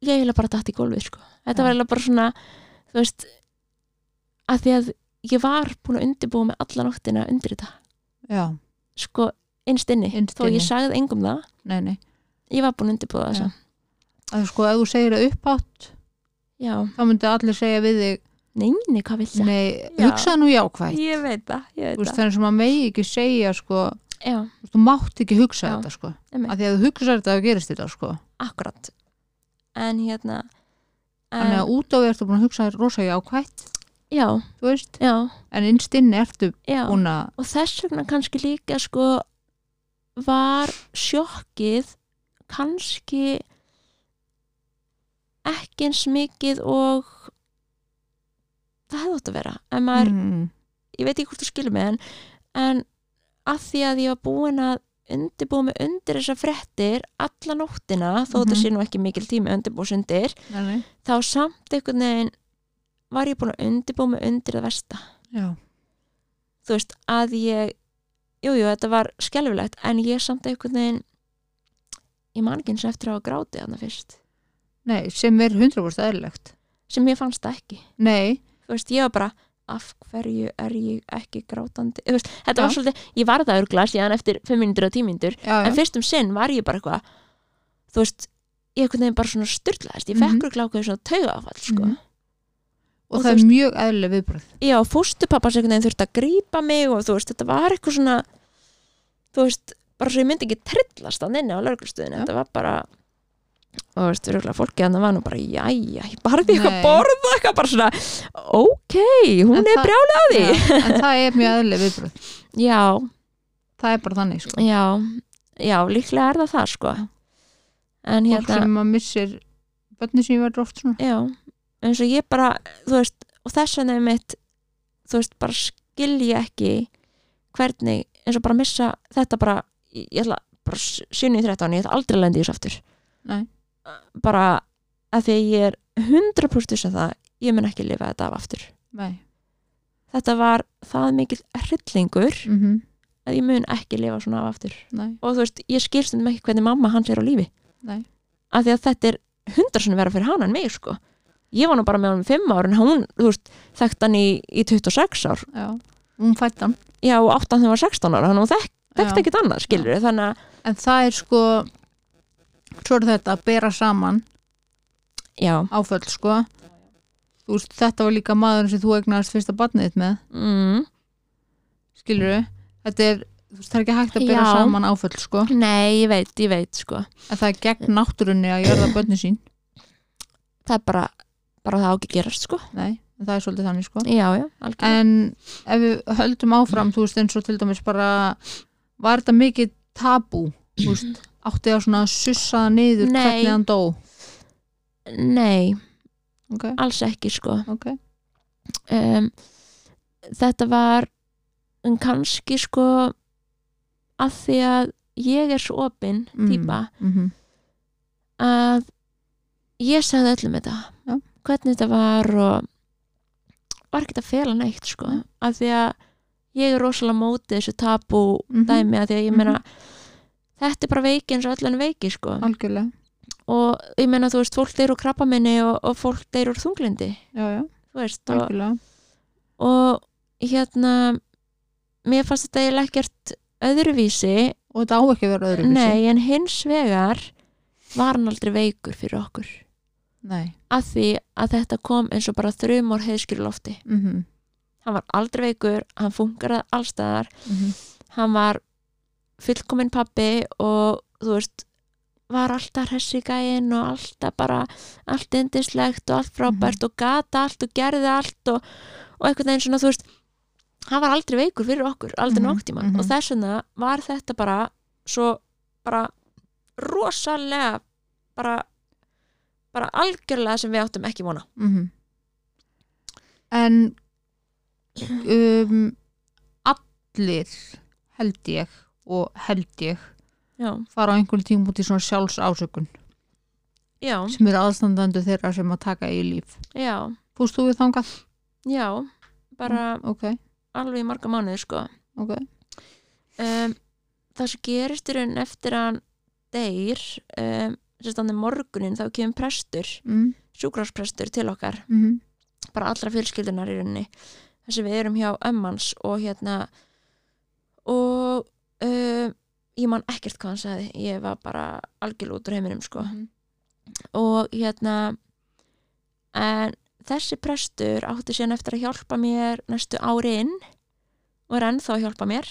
ég heila bara dætt í gólfið sko. þetta Já. var heila bara svona þú veist að því að ég var búin að undirbúa með alla nóttina undir þetta. Sko innst inni, Innst þó ég sagði engum það. Nei, nei. Ég var búin að undirbúa þessa að sko, ef þú segir það uppátt já, þá myndi allir segja við þig neini, hvað vill það? Nei, Já. hugsaðu nú jákvætt ég veit það, ég veit veist, það þannig sem að megi ekki segja sko, þú mátt ekki hugsa Já. þetta sko. Að því að þú hugsa þetta þá gerist þetta sko. akkurat en hérna þannig en, að út á því ertu búin að hugsa rosa jákvætt já, þú veist, já, en innst inni ertu búin að og þess vegna kannski líka sko var sjokkið kannski ekki eins mikið og það hefði átt að vera en maður, mm, ég veit ekki hvort þú skilur mig en, en að því að ég var búin að undirbúa mig undir þessar frettir alla nóttina, þó þetta Mhm. sé nú ekki mikil tími undirbús undir, nei, nei. þá samt einhvern veginn var ég búin að undirbúa mig undir það versta Já. þú veist, að ég jújú, jú, þetta var skelfilegt en ég samt einhvern veginn ég man ekki eins eftir að hafa grátið hana fyrst nei, sem er 100% eðlilegt sem ég fannst ekki nei, þú veist, ég var bara af hverju er ég ekki grátandi þú veist, þetta Já. var svolítið, ég var það örgla síðan eftir 5 minútur og 10 minútur já, já, en fyrst um sinn var ég bara eitthvað þú veist, ég einhvern veginn bara svona styrlaðist ég Mhm. fekk örgla ákveður svona taugafall sko. Mhm. og, og það er mjög eðlileg viðbröð já, fóstupappa einhvern veginn þurfti að grípa mig og þú veist, þetta var eitthvað svona þú veist, bara svo ég myndi ekki trillast að inni á lauruglustuðinu, Já. þetta var bara og þú veist, rúglega fólki að það var nú bara jæja, ég barði eitthvað borða eitthvað bara svona, ok hún En er því. Já, en það er mjög eðlileg viðbröð já, það er bara þannig sko. já, já, líklega er það það sko. En fólk hérna, sem að missir bönni sem verður oft svona. Já. Eins og ég bara, þú veist og þess vegna er mitt, þú veist bara skilja ekki hvernig, eins og bara missa þetta bara, ég ég ætla bara 7-13, ég ætla aldrei að lendi í þessu aftur. Nei. Bara að því að ég er 100% þess að það, ég mun ekki lifa þetta af aftur. Nei. Þetta var það mikil hryllingur mm -hmm. að ég mun ekki lifa svona af aftur. Nei, og þú veist, ég skilst um ekki hvernig mamma hans er á lífi. Nei. Af því að þetta er hundrasunni vera fyrir hana en mig sko. Ég var nú bara með hann um 5 ár en hún, þú veist, þekkt hann í, í 26 ár. Já, hún fætt hann. Já, og 8 þegar hún var 16 ára að hún þekkt, ekkert annað, skilur þannig að, en það er sko svo er þetta að bera saman já, áföll sko. Veist, þetta var líka maður sem þú eignast fyrsta barnið með. Mm, skilur þetta er, veist, það er ekki hægt að bera Já. saman áföll sko. Nei, ég veit, ég veit sko, en það er gegn náttúrunni að gjörða bönni sín. Það er bara bara það á ekki gerast sko. Nei, það er svolítið þannig sko. Já, en ef við höldum áfram þú veist, eins og til dæmis bara var þetta mikið tabú þú veist, átti að svona sussa það niður Nei. hvernig hann dó nei, ok, alls ekki sko ok um, þetta var en kannski sko að því að ég er svo opinn Mm. típa mm -hmm. að ég sagði öllum þetta Já. hvernig þetta var og, var ekkert að fela neitt sko, Nei. af því að ég er rosalega mótið þessu tabu Mhm. dæmi að því að ég meina þetta er bara veiki eins og allan veiki sko. Algjörlega. Og ég meina þú veist, fólk deyr úr krabbaminni og, og fólk deyr úr þunglindi já, já, þú veist, og, algjörlega. Og hérna mér fannst þetta eiginlega ekkert öðruvísi. Og þetta á ekki að vera öðruvísi. Nei, en hins vegar var hann aldrei veikur fyrir okkur. Nei. af því að þetta kom eins og bara þrjumor heiðskjöru lofti. Mm hann var aldrei veikur, hann funkaraði allstaðar, -hmm. hann var fullkominn pappi og þú veist var alltaf hressi gæinn og alltaf bara allt indislegt og allt frábært og gata allt og gerði allt og, og einhvern veginn svona þú veist hann var aldrei veikur fyrir okkur, aldrei Mhm, nokk tíma mhm. og þess vegna var þetta bara svo bara rosalega bara bara algjörlega sem við áttum ekki vona Mm en um, allir held ég og held ég já, fara á einhvern tíma út í svona sjálfs ásökun já, sem eru aðstandandu þeirra sem að taka í líf. Já, Fúst þú við þangað? já bara Ok, alveg í marga mánuði sko. Ok. Um, það sem gerist í raun eftir að deyr um, sérstandi morgunin þá kemur prestur, mm. sjúkrásprestur til okkar. -hmm. bara allra fjölskyldunar í rauninni. Þess að við erum hjá ömmans og hérna og um, ég man ekkert hvað hann sagði. Ég var bara algjörl út úr heiminum sko. Og hérna en þessi prestur átti síðan eftir að hjálpa mér næstu ári inn og er ennþá að hjálpa mér.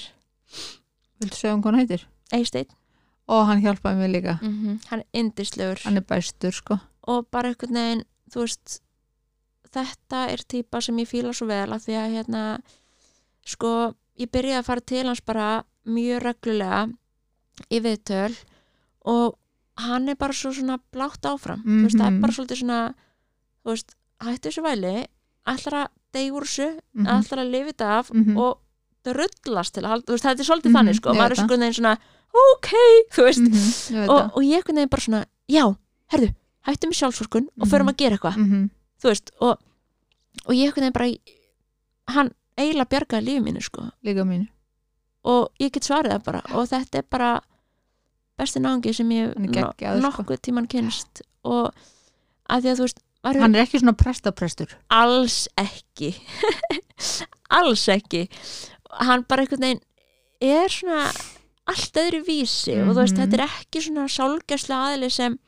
Viltu segja um hvað hann heitir? Eisteinn, Og hann hjálpaði mér líka. Mm hann er indislegur Hann er bestur sko. Og bara einhvern veginn þú veist þetta er típa sem ég fíla svo vel að því að hérna sko, ég byrjaði að fara til hans bara mjög reglulega í viðtöl og hann er bara svo svona blátt áfram þú veist, það er Mhm. bara svolítið svona veist, hættu þessu væli þessu Mhm. ætlar að lifa þetta af Mhm. og drullast til að þetta er svolítið Mhm, þannig sko, ég maður er sko neginn svona ok, þú veist, -hmm. Og, og ég veginn bara svona já, herðu, hættum við sjálfsvorkun og förum Mhm. að gera eitthvað, mm -hmm. þú veist og, og ég veginn bara hann eiginlega bjargaði lífið mínu sko Líka mínu og ég get svarið það bara og þetta er bara besti náungi sem ég er geggjaður, sko. nokkuð tíman kynst og að því að þú veist maður Hann er ekki svona prestaprestur alls ekki alls ekki hann bara einhvern veginn er svona allt öðru vísi og þú veist Mhm. þetta er ekki svona sálgæslu aðili sem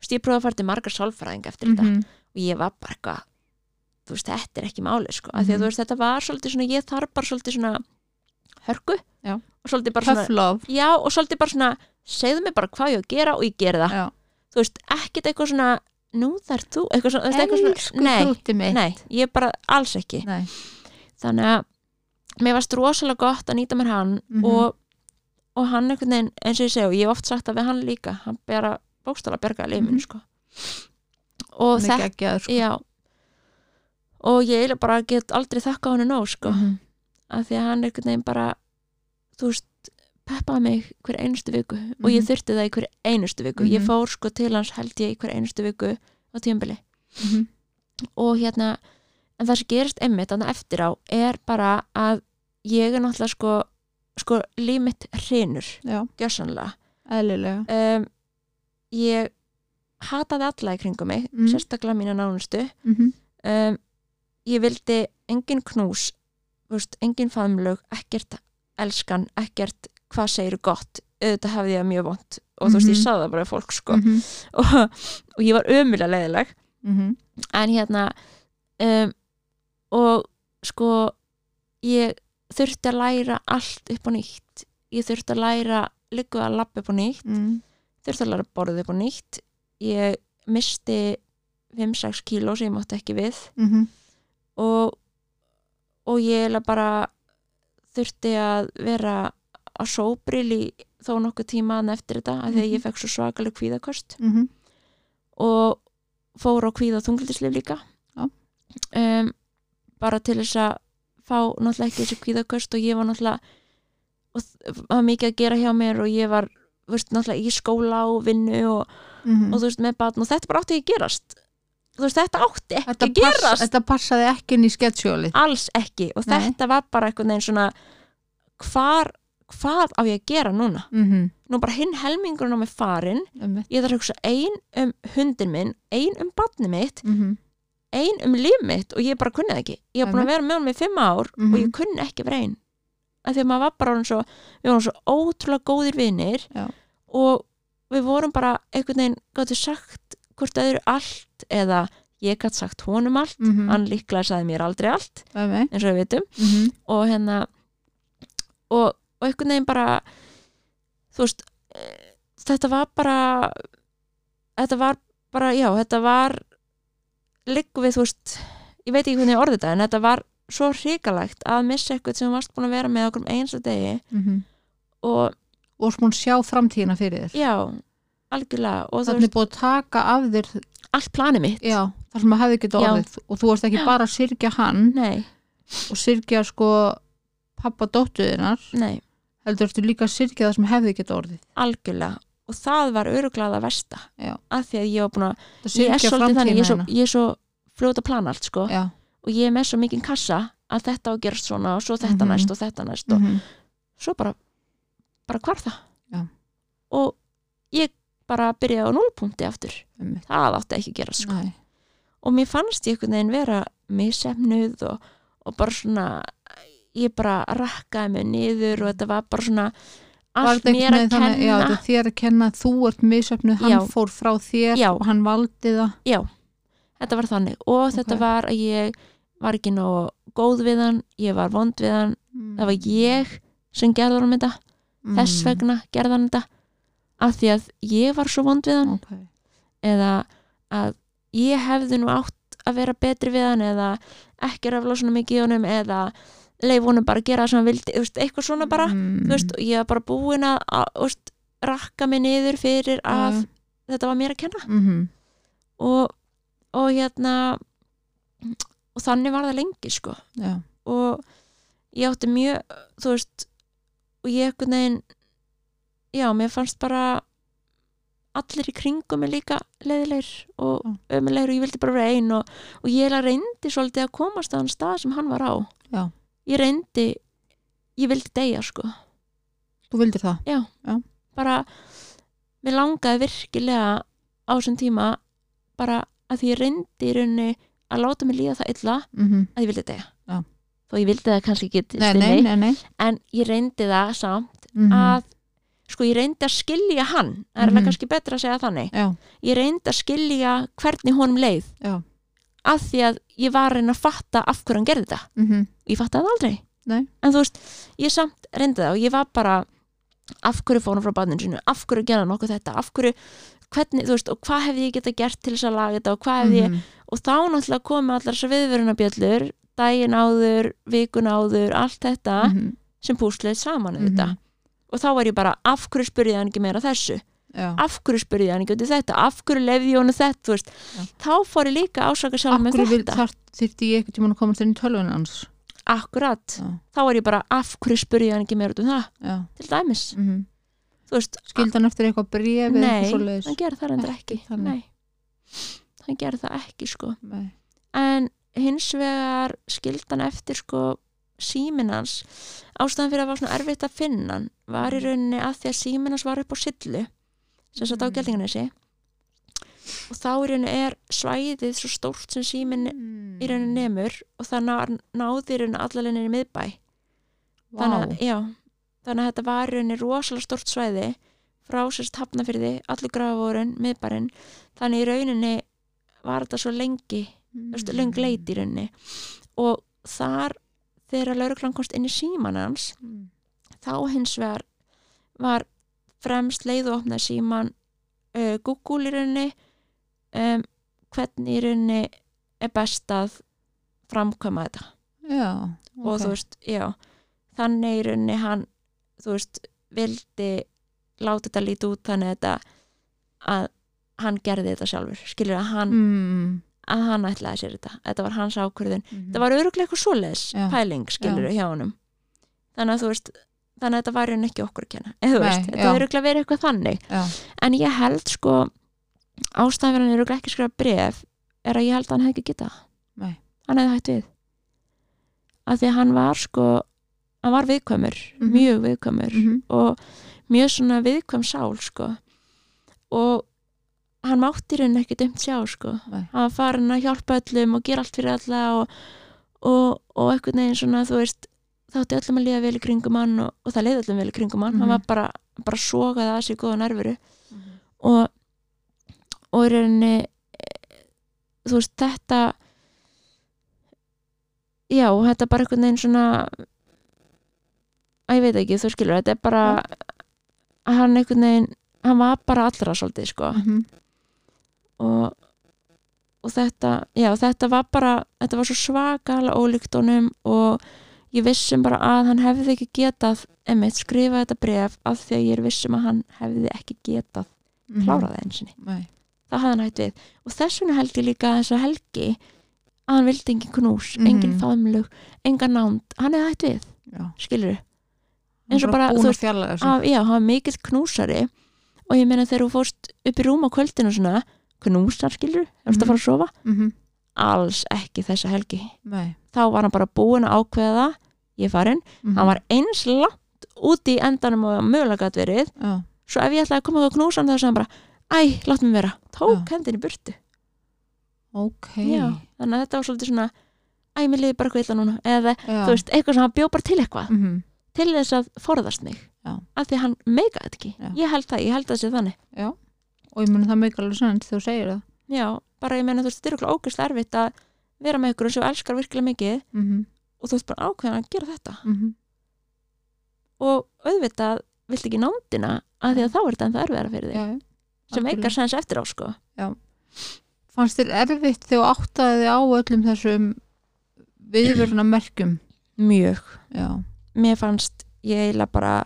veist ég prófaði að fara til margar sálfræðing eftir þetta -hmm. og ég var bara eitthvað þú veist þetta er ekki máli sko af því að Mhm. þú veist þetta var svolítið svona ég þarf bara svolítið svona hörku Já. og svolítið bara svona já og svolítið bara svona segðu mig bara hvað ég á að gera og ég gera það Já. þú veist ekkert eitthvað svona nú þar þú eitthvað svona, eitthvað svona nei, nei, ég bara alls ekki Nei. þannig að mér varst rosalega gott að nýta mér hann Mhm. og, og hann einhvern veginn eins og ég segi og ég hef oft sagt það við hann líka hann bera bókstala bjargaði lífinu Mhm. sko. og Hann er þetta geggjaður sko og ég bara get aldrei þakka hann nóg sko, Mhm. Af því að hann einhvern veginn bara þú veist, peppaði mig hver einustu viku og ég Mhm. þurfti það í hver einustu viku ég Mhm. fór sko til hans held ég í hver einustu viku á tímabili Mhm. og hérna en það sem gerist einmitt þannig eftir á er bara að ég er náttúrulega sko sko líf mitt hrinur eðlilega um, ég hataði alla í kringum mig Mm. sérstaklega mína nánustu mm um, ég vildi engin knús veist, engin faðmlög, ekkert elskan, ekkert hvað segir gott, auðvitað hefði ég mjög vond og þú veist, ég Mhm. saði það bara fólk sko. -hmm. og, og ég var ömulega leiðileg Mm en hérna um, og sko ég þurfti að læra allt upp á nýtt. Ég þurfti að læra líka að lappa upp á nýtt. -hmm. þurfti að læra að borða upp á nýtt. Ég misti 5-6 kíló sem ég mátti ekki við. Mhm. og, og ég eiginlega bara þurfti að vera á sóbril í þó nokkuð tímaðan eftir þetta því að Mhm. ég fekk svo svakaleg kvíðakost Mhm. og fór á kvíða þunglindislif líka Já. um, bara til þess að fá náttúrulega ekki þessi kvíðakost og ég var náttúrulega og það var mikið að gera hjá mér og ég var veist, náttúrulega í skóla og vinnu og, Mhm. og þú veist með batn og þetta bara átti að gerast veist, þetta átti ekki þetta, að gerast. pass, þetta passaði ekki inn í sketsjólið. Alls ekki. Og Nei. þetta var bara einhvern veginn svona hvar, hvað á ég að gera núna? Mm nú bara hinn helmingurinn á mig farin -hmm. ég þarf að hugsa ein um hundin minn ein um barni mitt, Mm ein um líf mitt og ég bara kunni það ekki. Ég var búin að vera með honum í fimm ár Mhm. og ég kunni ekki vera ein. Af því að maður var bara svo, við vorum svo ótrúlega góðir vinir Já. og við vorum bara einhvern veginn gáttu sagt hvort öðru allt eða ég gætt sagt honum allt -hmm. hann líklega sagði mér aldrei allt eins og við vitum mm -hmm. og hérna og, og einhvern veginn bara þú veist eh, þetta var bara þetta var bara, já, þetta var liggu við, þú veist ég veit ekki hvernig ég orði þetta, en þetta var svo hrikalegt að missa eitthvað sem varst búin að vera með okkur um einsta degi og og smún sjá framtíðina fyrir þér já, algjörlega þú þannig veist, búið að taka af þér allt planið mitt. Já, þar sem að hefði Já. orðið. Og þú varst ekki Já. bara að syrgja hann nei, og syrgja sko pappa dóttuðinar heldur eftir líka að syrgja það sem hefði ekki orðið. Algjörlega og það var öruglega það versta. Já. af því að ég var búin að, ég er svolítið þannig ég er svo, svo fljóta að plana allt sko. Já, og ég er með svo mikinn kassa að þetta á að gerast svona og svo þetta Mhm. næst og þetta næst og mm svo bara bara hvar það. Já. og ég bara byrjaði á núlpunkti aftur -hmm. það átti ekki að gerast sko. Nei. og mér fannst ég einhvern veginn vera missefnuð og, og bara svona ég bara rakkaði mig niður og þetta var bara svona allt þetta mér að veginn þannig- já, kenna þetta þér að kenna þú ert misöfnuð, hann Já. fór frá þér Já. og hann valdi það já, þetta var þannig og þetta Ok. var að ég var ekki nóg góð við hann ég var vond við hann, það var ég sem gerði hann þetta Mm. þess vegna gerði hann þetta af því að ég var svo vond við hann okay. eða að ég hefði nú átt að vera betri við hann eða ekki rafla svona mikið í honum eða leif honum bara að gera það sem hann vildi veist, eitthvað svona bara mm. veist, ég var bara búin að, að veist, rakka mig niður fyrir að Já. þetta var mér að kenna mm -hmm. og, og hérna og þannig var það lengi sko já, og ég átti mjög þú veist og ég einhvern veginn já, mér fannst bara allir í kringum mig líka leiðilegir og ömulegir og ég vildi bara vera ein og, og ég reyndi svolítið að komast á hann stað sem hann var á. Já. ég reyndi ég vildi deyja sko. Þú vildir það? Bara, mér langaði virkilega á þessum tíma bara að því ég reyndi í rauninni að láta mig líða það illa mm -hmm. að ég vildi deyja. Já. þó ég vildi það kannski ekki nei, nei, nei, en ég reyndi það samt Mm að sko ég reyndi að skilja hann það er mm kannski betra að segja þannig. Já, ég reyndi að skilja hvernig honum leið. Já. Af því að ég var að reyna að fatta af hverju hann gerði þetta. Mm -hmm. ég fattaði það aldrei. Nei. en þú veist, ég samt reyndi það og ég var bara af hverju fórum frá barninu sinu af hverju gerða nokkuð þetta? Af hverju, hvernig, þú veist, og hvað hefði ég geta gert til þess að laga þetta og hvað hefði ég og þá náttúrulega komu allar þessar viðvörunabjöllur daginn áður, vikun áður allt þetta Mhm. sem púslið saman mm þetta og þá var ég bara, af hverju spurði hann ekki meira þessu? Já. af hverju spurði hann ekki út í þetta? Af hverju lefði honum þetta, þá fór ég líka ásaka sjálf af með hverju þetta. þar þyrfti ég ekkert tíma að komast inn í tölvun hans? Akkurat, já, þá var ég bara af hverju spurði hann ekki meira út um það, já. til dæmis. Mm -hmm. veist, skildi hann eftir eitthvað bref eða nei, hann gerði það endur Ekki nei, hann gerði það ekki sko. En hins vegar skildi hann eftir sko síminn hans ástæðan fyrir að það var svona erfitt að finna hann var í rauninni að því að síminn hans var upp á sillu sem satt á Mm. geldinganesi. Og þá í rauninni er svæðið svo stórt sem síminn í rauninni nemur og það ná- náði í rauninni allaleginn í miðbæ. Þannig, að- já, þannig að þetta var í rauninni rosalega stórt svæði frá sérst hafnafyrði, allur grafavorin miðbærin, þannig í rauninni var þetta svo lengi mm. löng leit í rauninni. Og þar þegar lauruglan komst inn í síman hans Mm. þá hins vegar var fremst leið og opnaði síman uh, Google í rauninni um, hvernig í rauninni er best að framkvæma þetta já, og þú veist, já þannig í rauninni hann þú veist, vildi láta þetta líti út þannig að að hann gerði þetta sjálfur skilur að hann, mm. Að hann ætlaði sér þetta þetta var hans ákvörðun, mm. þetta var öruglega eitthvað svoleiðis Já. pæling skilur hjá honum þannig að þú veist, þannig að þetta var hann ekki okkur að kenna, eða þú Nei, veist, já. þetta var öruglega verið eitthvað þannig já, en ég held sko ástæðan fyrir hann öruglega ekki skrifa bref er að ég held að hann hefði ekki getað það. Nei. hann hefði hægt við af því að hann var sko hann var viðkvæmur, Mhm. mjög viðkvæmur Mhm. og mjög svona viðkvæm sál sko og hann mátti í rauninni ekki dumt sjá sko Nei. hann var farin að hjálpa öllum og gera allt fyrir alla og, og, og einhvern veginn svona þú veist þátti öllum að líða vel í kringum hann og, og það leiði öllum vel í kringum hann Mhm. hann var bara, bara sogaði að sér góða nervuru og og í rauninni eh, þú veist þetta já, þetta er bara einhvern veginn svona að ég veit ekki, þú skilur þetta er bara að hann einhvern veginn hann var bara allra svolítið sko Mhm. Og, og þetta já, þetta var bara, þetta var svo svakalega ólíkt honum og ég vissum bara að hann hefði ekki getað emitt skrifa þetta bref af því að ég er vissum að hann hefði ekki getað Mhm. klárað það einsinni það hafði hann hægt við. Og þess vegna held ég líka að þessa helgi að hann vildi engin knús, Mhm. engin faðmlug engan nánd, hann hefði hægt við skilur Hann Eins og bara, þú að veist, að, já, hann var mikill knúsari. Og ég meina þegar þú fórst upp í rúm á kvöldinu svona, knúsar skilur þú veist Mhm. að fara að sofa, Mhm. alls ekki þessa helgi, Nei. þá var hann bara búin að ákveða ég er farin Mhm. hann var eins langt úti í endanum og mögulega gat verið, Já. svo ef ég ætlaði að koma að knúsa hann þá sagði hann bara, æ, látt mig vera tók Já. hendin í burtu Ok. Já, þannig að þetta var svolítið svona æ, mér liði bara eitthvað illa núna eða þú veist, eitthvað sem hann bjó bara til eitthvað Mhm. til þess að forðast mig Já. af því hann meika þetta ekki ég held það, ég held það. Og ég muni það mikil alveg sann þegar þú segir það. já, bara ég meina þú veist, þetta er okkur ógæslega erfitt að vera með ykkur sem elskar virkilega mikið Mhm. og þú veist bara ákveðan að gera þetta Mhm. og auðvitað vilt ekki nándina af því að þá er þetta ennþá erfiðara fyrir þig Já. já. sem meikar sens eftir á sko Fannst þér erfitt þegar áttaði á öllum þessum viðvöruna merkjum? mjög, Já. mér fannst ég eiginlega bara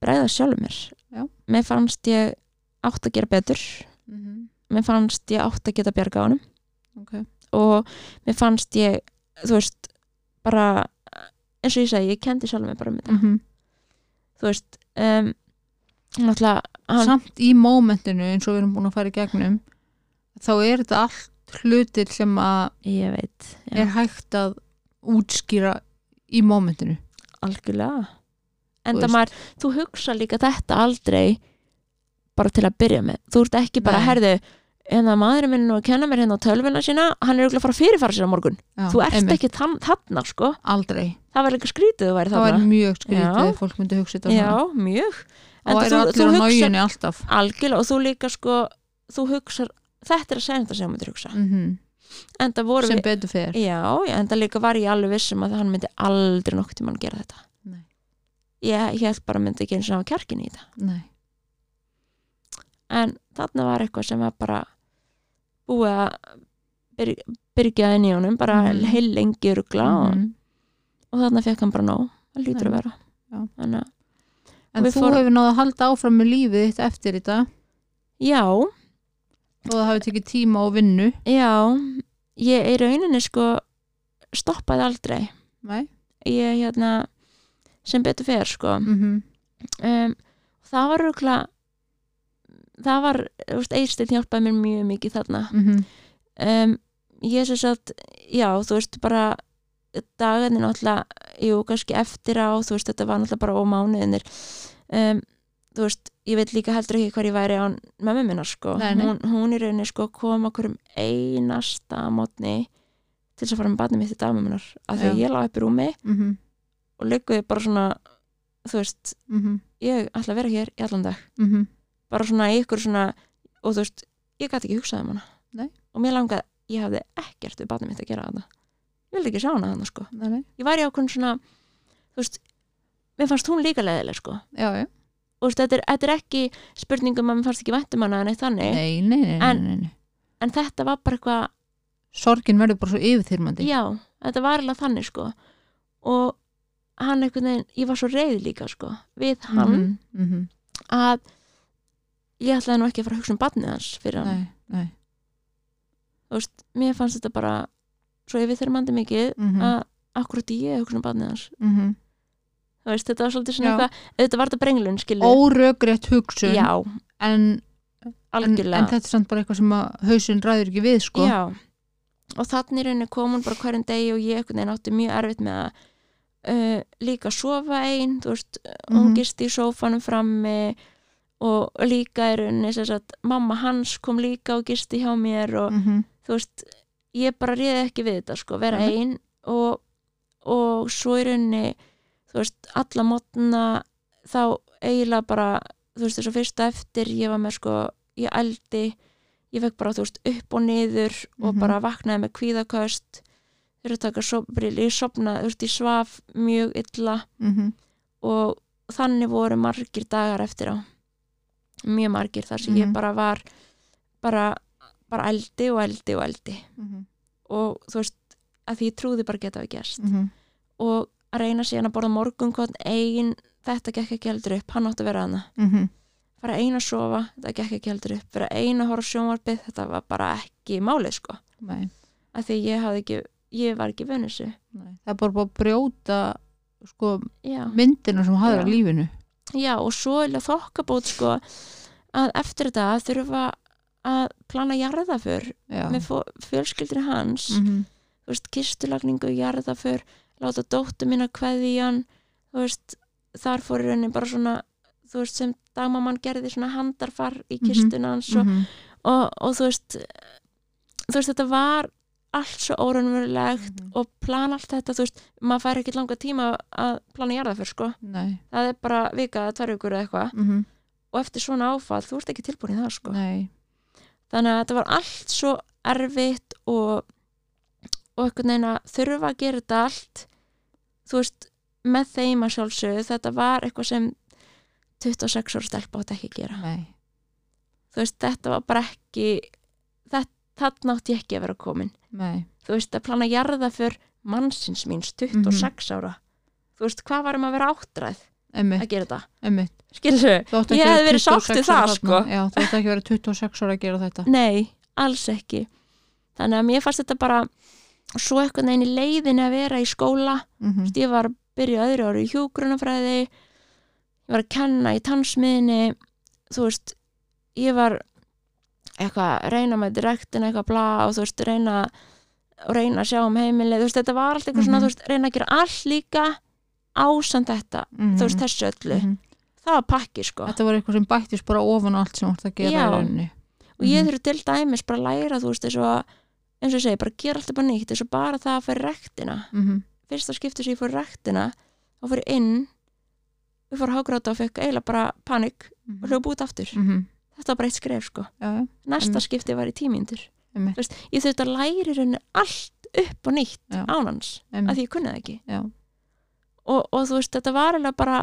bregða sjálfur mér Já. mér fannst ég átt að gera betur Mhm. mér fannst ég átt að geta bjarga honum Ok. og mér fannst ég þú veist, bara eins og ég segi, ég kendi sjálf mig bara um þetta Mhm. þú veist um, náttúrulega hann, Samt í mómentinu eins og við erum búin að fara í gegnum þá er þetta allt hlutir sem að ég veit er hægt að útskýra í mómentinu. algjörlega en það maður, þú hugsa líka þetta aldrei bara til að byrja með þú ert ekki bara, Nei. herðu en það maðurinn minn nú að kenna mér hérna á tölvuna sína hann er auðvitað að fara fyrirfara á morgun Já, þú ert einmitt. ekki þann, þarna sko Aldrei. það var líka skrítið þú væri Það væri þarna mjög skrítið Já. fólk myndi hugsa þetta já, svona. mjög Og Enda væri þú- allir á nájunni alltaf. algjörlega og þú líka sko þú hugsar, þetta er að segja þetta sem þú myndir hugsa Mm en það voru Sem við, betur fer. já, já, en það líka var ég alveg vissum að hann myndi aldrei nokkuð tímann gera þetta Nei. ég, held bara myndi ekki eins og hafa kjarkin í þetta Nei. En þarna var eitthvað sem var bara búið að byr- byrgja inn í honum bara Mhm. heil lengi rugla og, Mhm. og þarna fekk hann bara nóg það lítur að vera. En Við þú fórum- hefur náða að halda áfram með lífið þitt eftir þetta? Já, og það hafi tekið tíma og vinnu. já. Ég í rauninni sko stoppaði aldrei. Nei. ég hérna sem betur fer sko. Mm um, það var rúkla það var, þú veist, Eistinn hjálpaði mér mjög mikið þarna -hmm. um, ég sem sagt já, þú veist, bara dagarnir náttúrulega, jú, kannski eftir á þú veist, þetta var náttúrulega bara ómánuðinir um, þú veist ég veit líka heldur ekki hvar ég væri á mömmu minna sko, Nei, nei. Hún, hún í rauninni sko kom okkur um einasta mótni til þess að fara með barnið mitt í dagmömmu minnar, af því að ég lá upp í rúmi Mm -hmm. og ligguði bara svona þú veist, Mm ég ætla að vera hér í allan dag -hmm. Bara svona ykkur svona og þú veist, ég gæti ekki hugsað um hana Nei. og mér langaði, ég hafði ekkert við barnið mitt að gera þetta ég vildi ekki sjá hana þannig sko Nei, nei. ég var í ákveðin svona, þú veist mér fannst hún líka leðileg sko Já, já. og þú veist, þetta er, þetta er ekki spurningum að mér fannst ekki væntum hana en eitt þannig Nei, nei, nei, nei, En- en þetta var bara eitthvað, Sorgin verður bara svo yfirþyrmandi. já, þetta var alveg þannig sko og hann veginn, ég var svo reið líka sko við hann Mm -hmm. að ég ætlaði nú ekki að fara að hugsa um barnið hans fyrir hann. Nei, nei. þú veist, mér fannst þetta bara svo ef við þeirra mandi mikið Mm -hmm. að akkurat ég hugsa um barnið hans. Mm þú veist, þetta var svolítið svona eitthvað þetta var þetta brenglun, skilur Órögrétt hugsun. Já, en, en, algjörlega. en þetta er samt bara eitthvað sem að hausin ræður ekki við sko. já, og þannig rauninni kom hún bara hverjum degi og ég einhvern veginn átti mjög erfitt með að uh, líka sofa ein þú veist, hún Mhm. gisti í sófanum frammi og líka í rauninni sem sagt, mamma hans kom líka og gisti hjá mér og mhm, þú veist, ég bara réði ekki við þetta sko, vera Mhm. ein og, og svo í rauninni þú veist, alla mótna þá eiginlega bara þú veist, þess að fyrsta eftir ég var með sko, ég eldi ég fekk bara, þú veist, upp og niður og Mhm. bara vaknaði með kvíðaköst þurfti að taka sobril ég sopnaði, þú veist, ég svaf mjög illa mhm, og þannig voru margir dagar eftir á mjög margir þar sem ég Mhm. bara var bara, bara eldi og eldi og eldi. Mhm, og þú veist að því ég trúði bara geta við gerst. Mhm, og að reyna síðan að borða morgunkotn eigin, þetta gekk ekki heldur upp hann átti að vera hana, mhm, fara ein að sofa þetta gekk ekki heldur upp, vera ein að horfa sjónvarpið þetta var bara ekki málið sko. Nei, að því ég ekki ég var ekki nei. það er bara að brjóta sko já. myndina sem á lífinu já og svo er þokkabót sko að eftir þetta þurfa að plana jarðaför já, með fjölskyldri hans. Mhm, þú veist, kistulagningu, jarðaför láta dóttu mín að kveði hann þú veist, þar fór í rauninni bara svona, þú veist, sem dagmamman gerði svona handarfar í Mhm, kistuna hans og, mhm, og, og þú veist þú veist, þetta var allt svo óraunverulegt Mhm. og plana allt þetta, þú veist, maður fær ekki langa tíma að plana jarðaför, sko. Nei, það er bara vika eða tvær vikur eða eitthvað. Mhm, og eftir svona áfall, þú ert ekki tilbúin í það, sko. Nei. Þannig að þetta var allt svo erfitt og, og einhvern veginn að þurfa að gera þetta allt þú veist, með þeim að sjálfsögðu. Þetta var eitthvað sem 26 ára stelpa átti ekki að gera. Nei, þú veist, þetta var bara ekki þarna átti ég ekki að vera komin nei, þú veist, að plana jarða fyrr mannsins míns, 26 ára. Þú veist, hvað varum að vera áttræð emmitt, að gera þetta, emmitt skilur átt ekki Ég vera verið sátt 26 við það, sko. Já, þú ætti ekki að vera 26 ára að gera þetta. Nei, alls ekki. Þannig að mér fannst þetta bara svo eitthvað neginn í leiðinni að vera í skóla. Mhm, Þú veist, ég var að byrja öðru ári í hjúgrunafræði ég var að kenna í tannsmiðinni þú veist, ég var eitthvað að reyna með direktin eitthvað bla og þú veist, reyna og reyna að sjá um heimilið, þú veist, þetta var allt eitthvað svona, Mhm. þú veist, reyna að gera allt líka ásand þetta, mhm, þú veist, þessu öllu. Mhm. það var pakki, sko. Þetta var eitthvað sem bættist bara ofan allt sem ætti að gera í rauninni. Og ég Mhm. þurfi til dæmis bara að læra, þú veist, eins og eins og ég segi, bara gera alltaf bara nýtt eins og bara það að færa rektina Mhm, fyrsta skipti sem ég fór í rektina fór ég inn við fór að hágráta og fekk eiginlega bara panik og mhm, hljóð búið aftur. Mhm. Þetta var bara eitt skref sko. Já, næsta Einmitt. skipti var í tímyndur Einmitt. ég þurfti að læra í rauninni allt upp og nýtt ánans einmitt, að því ég kunni það ekki og, og þú veist þetta var eiginlega bara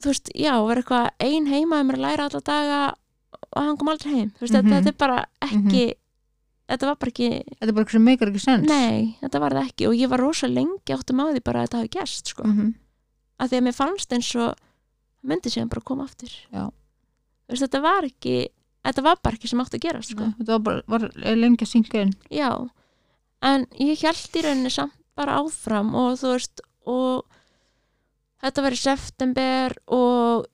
þú veist já vera eitthvað ein heima um að læra alla daga og hann kom aldrei heim. Veist Mhm. þetta, þetta er bara ekki þetta var bara ekki Þetta bara sem meikar ekki sens. Nei þetta var það ekki. Og ég var rosa lengi áttum á því bara að þetta hafi gerst sko. Mhm, að því að mér fannst eins og myndi síðan bara koma aftur. Já. Veist, þetta var ekki þetta var bara ekki sem átti að gerast sko. nei, Þetta var bara var lengi að synga inn já, en ég held í rauninni samt bara áfram og þú veist og þetta var í september og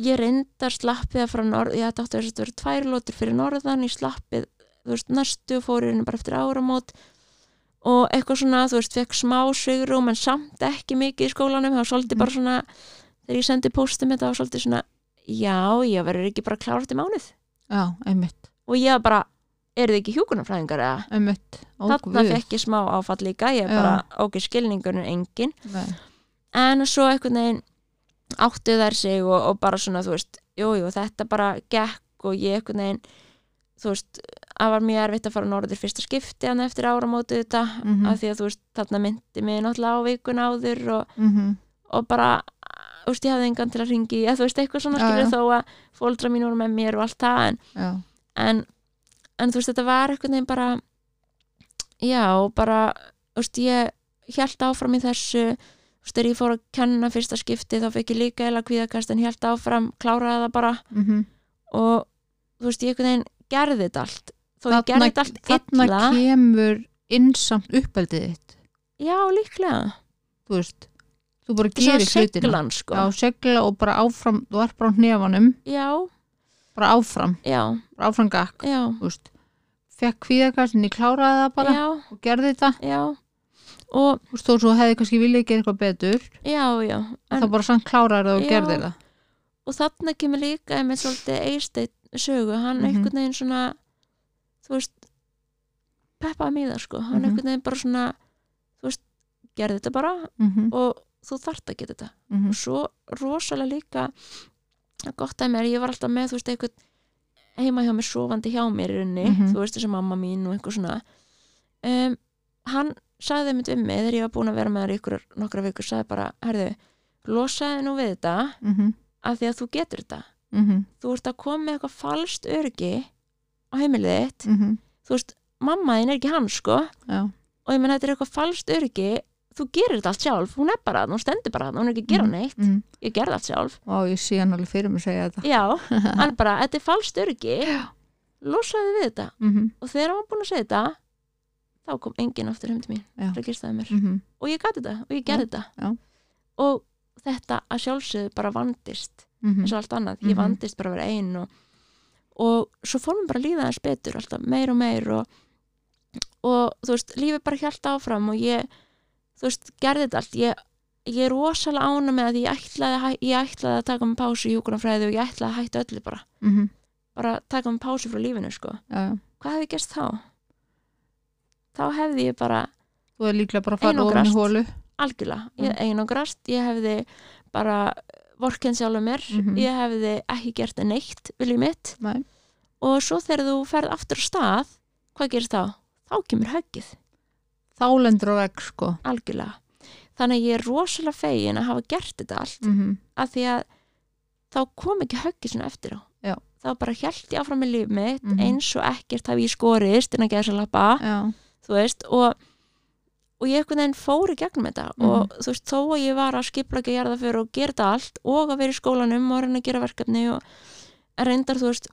ég reyndar slappið frá norð, ég ætti átti að vera tvær lótur fyrir norðan, ég slappið þú veist, næstu og fór í rauninni bara eftir áramót og eitthvað svona, þú veist, fekk smá svigrum en samt ekki mikið í skólanum, það var svolítið bara svona þegar ég sendi póstum þetta var svolítið svona já, ég verður ekki bara klárt í mánuð. Já, einmitt, og ég bara, eru þið ekki hjúkunarfræðingar eða? einmitt. Ó, Þarna fekk ég smá áfall líka, ég bara ok, skilningunum engin Nei, en svo einhvern veginn áttu þær sig og, og bara svona þú veist, jú, jú, þetta bara gekk og ég einhvern veginn þú veist, það var mjög erfitt að fara norður fyrsta skipti hann eftir áramótið þetta Mhm. af því að þú veist, þarna myndi mig náttúrulega á vikun áður og, mhm, og bara þú veist, ég hafði engan til að ringi eða þú veist, eitthvað svona Já, skilur já. þó að fóldra mín voru með mér og allt það en, en, en þú veist, þetta var einhvern veginn bara já, bara þú veist, ég held áfram í þessu þú veist, þegar ég fór að kenna fyrsta skipti þá fekk ég líka eða kvíðakast en held áfram, kláraði það bara. Mhm. Og þú veist, ég einhvern veginn gerði þetta allt. Þó ég gerði þetta allt þarna illa. kemur innsamt uppeldið þitt. Já, líklega, þú veist, þú bara er gerir hlutina. sko. Já, segla og bara áfram þú ert bara á hnefanum, já, bara áfram. Já, bara áfram gakk, já, þú veist. Fekk kvíðakast en ég kláraði það bara já, og gerði þetta. Já. Og og stóð svo hefði kannski viljað gera eitthvað betur já, já. en, þá bara samt kláraði það og Já. gerði það. Og þarna kemur líka með svolítið Eysteinn sögu, hann Mhm. einhvern veginn svona þú veist peppaði það sko, hann Mhm. einhvern veginn bara svona þú veist, gerði þetta bara mm og þú þarft að geta þetta. Og svo rosalega líka gott að mér, ég var alltaf með þú veist, eitthvað heima hjá mér sofandi hjá mér í rauninni, Mhm. þú veist þessi mamma mín og eitthvað svona. Um, hann sagði mitt við mig þegar ég var búin að vera með þér ykkur nokkra vikur, sagði bara, herðu losaði nú við þetta -hmm. af því að þú getur þetta. Mm þú ert að koma með eitthvað falskt öryggi á heimilið þitt. -hmm. þú veist, mamma þín er ekki hann sko. Já, og ég menn þetta er eitthvað falskt öryggi þú gerir þetta allt sjálf, hún er bara þarna, hún stendur bara þarna, hún er ekki að gera Mhm. neitt. mm. Ég gerði allt sjálf. Og ég sé hann alveg fyrir mig segja þetta. Já, hann bara, þetta er falskt öryggi. Losaði við þetta. Mm og þegar hann var búin að segja þetta þá kom enginn aftur heim til mín að mér. -hmm. og ég gæti þetta og ég gerði þetta. já. og þetta að sjálfsögðu bara vandist Mm eins og allt annað, ég Mhm. vandist bara að vera ein og, og svo fór mér bara að líða þess betur alltaf meir og meir og, og þú veist, lífið bara hjælt áfram og ég, þú veist, gerði þetta allt ég, ég er rosalega ána með að ég ætlaði, ég ætlaði að taka mig pásu í hjúkunarfræði og ég ætlaði að hætta öllu bara -hmm. bara taka mig pásu frá lífinu sko já. hvað hefði gerst þá? þá hefði ég bara þú er líklega bara ofan Einangrast. í hólu algjörlega, ég Mm. einangrast ég hefði bara vorkenn sjálfur mér, Mhm. ég hefði ekki gert neitt viljum mitt Nei. og svo þegar þú ferð aftur á stað hvað gerist þá? Þá kemur höggið, þá lendur á vegg sko algjörlega þannig að ég er rosalega fegin að hafa gert þetta allt mm -hmm. af því að þá kom ekki höggið svona eftir á Já. þá bara held ég áfram með líf mitt Mhm. eins og ekkert hafi ég skorist innan geða sér lappa já, þú veist og, og ég einhvern veginn fór í gegnum þetta Mhm. og þú veist þó að ég var að skipla ekki að gera það fyrir og gera þetta allt og að vera í skólanum og reyna að gera verkefni og en reyndar þú veist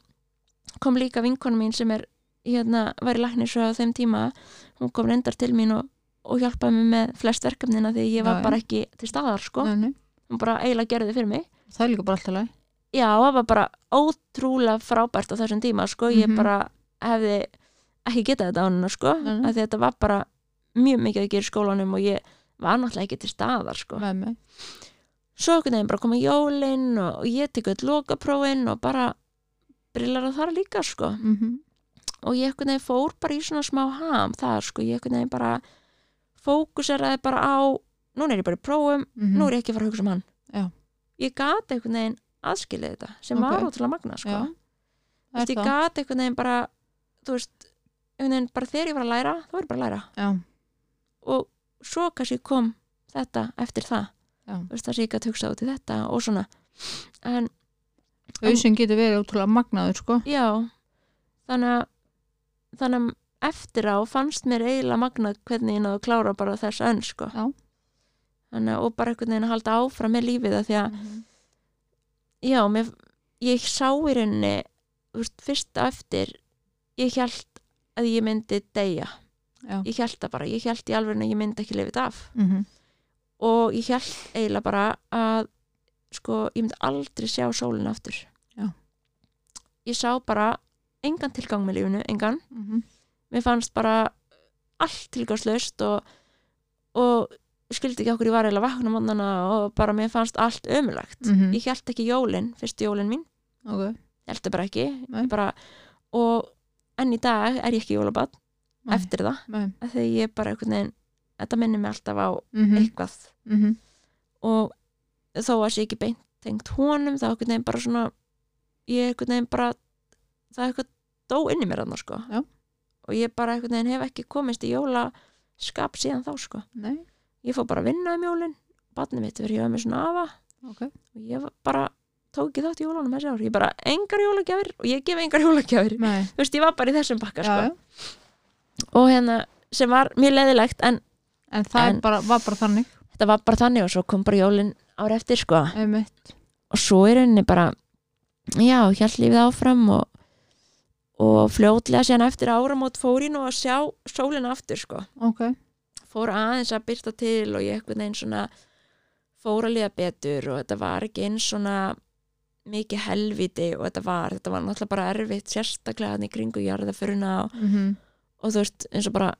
kom líka vinkonu mín sem er hérna var í læknis á þeim tíma hún kom reyndar til mín og, og hjálpaði mér með flest verkefnina því ég var Já, bara ekki til staðar sko, nei, nei. hún bara eiginlega gerði þið fyrir mig það er líka bara alltaf leið já, það var bara ótrúlega frábært á þessum tíma sko, ég Mhm. bara hefði ekki getað þetta á hennar sko, Nei, því þetta var bara mjög mikið að gera í skólanum og ég var náttúrulega ekki til staðar sko. mig svo einhvern veginn bara koma jólin og, ég tek öll lokaprófin og bara brillar á þar líka sko. mm -hmm. Og ég einhvern veginn fór bara í svona smá ham þar sko, ég einhvern veginn bara fókuseraði bara á núna er ég bara í prófum, nú er ég ekki að fara að hugsa um hann. Já. ég gati einhvern veginn aðskilið þetta sem Ok. var ótrúlega magna sko. veist, ég það gat einhvern veginn bara þú veist, einhvern veginn bara þegar ég var að læra þá var ég bara að læra já, og svo kannski kom þetta eftir það já. þú veist, það sem ég gæti hugsað út í þetta og svona en Hauðsinn getur verið ótrúlega magnaður sko já þannig að þannig að eftir á fannst mér eiginlega magnað hvernig ég náðu að klára bara þess önn sko. Þannig og bara einhvern veginn að halda áfram með lífið að því að já, mér, ég sá í rauninni fyrst á eftir ég held að ég myndi deyja. Já, ég held það bara, ég held í alveg að ég myndi ekki lifið af. Mm og ég held eiginlega bara að sko, ég myndi aldrei sjá sólina aftur. Já. ég sá bara engan tilgang með lífinu, engan Mhm. mér fannst bara allt tilgangslaust og, og ég skildi ekki okkur ég var eiginlega vakna mannana og bara mér fannst allt ömulagt Mhm. ég held ekki jólin, fyrstu jólin mín ok, ég held það bara ekki bara, og enn í dag er ég ekki jólabat Nei. eftir það því ég bara einhvern veginn þetta minnir mig alltaf á Mhm. eitthvað Mhm. og þó að sé ekki beint tengt honum þá einhvern veginn bara svona ég einhvern veginn bara það er eitthvað dó inn í mér annars sko. Já. og ég bara einhvern veginn hef ekki komist í jólaskap síðan þá sko. Nei, ég fór bara að vinna um jólin. Barnið mitt verið var með svona afa. Ok. Og ég bara tók ekki þátt í jólunum þessi ár. Ég bara engar jólagjafir. Og ég gef engar jólagjafir. Nei, þú veist ég var bara í þessum bakka sko. og hérna sem var mjög leðilegt en En það En- bara, var bara þannig. Þetta var bara þannig og svo kom bara jólin ára eftir sko. Einmitt. og svo er henni bara já, hjælt lífið áfram og, og fljótlega síðan eftir áramót fór ég nú að sjá sólina aftur sko, Ok, fór aðeins að byrta til og ég eitthvað einn svona fór að líða betur og þetta var ekki eins svona mikið helviti og þetta var, þetta var náttúrulega bara erfitt sérstaklega þannig kringu jarðaföruna og, mhm, og þú veist, eins og bara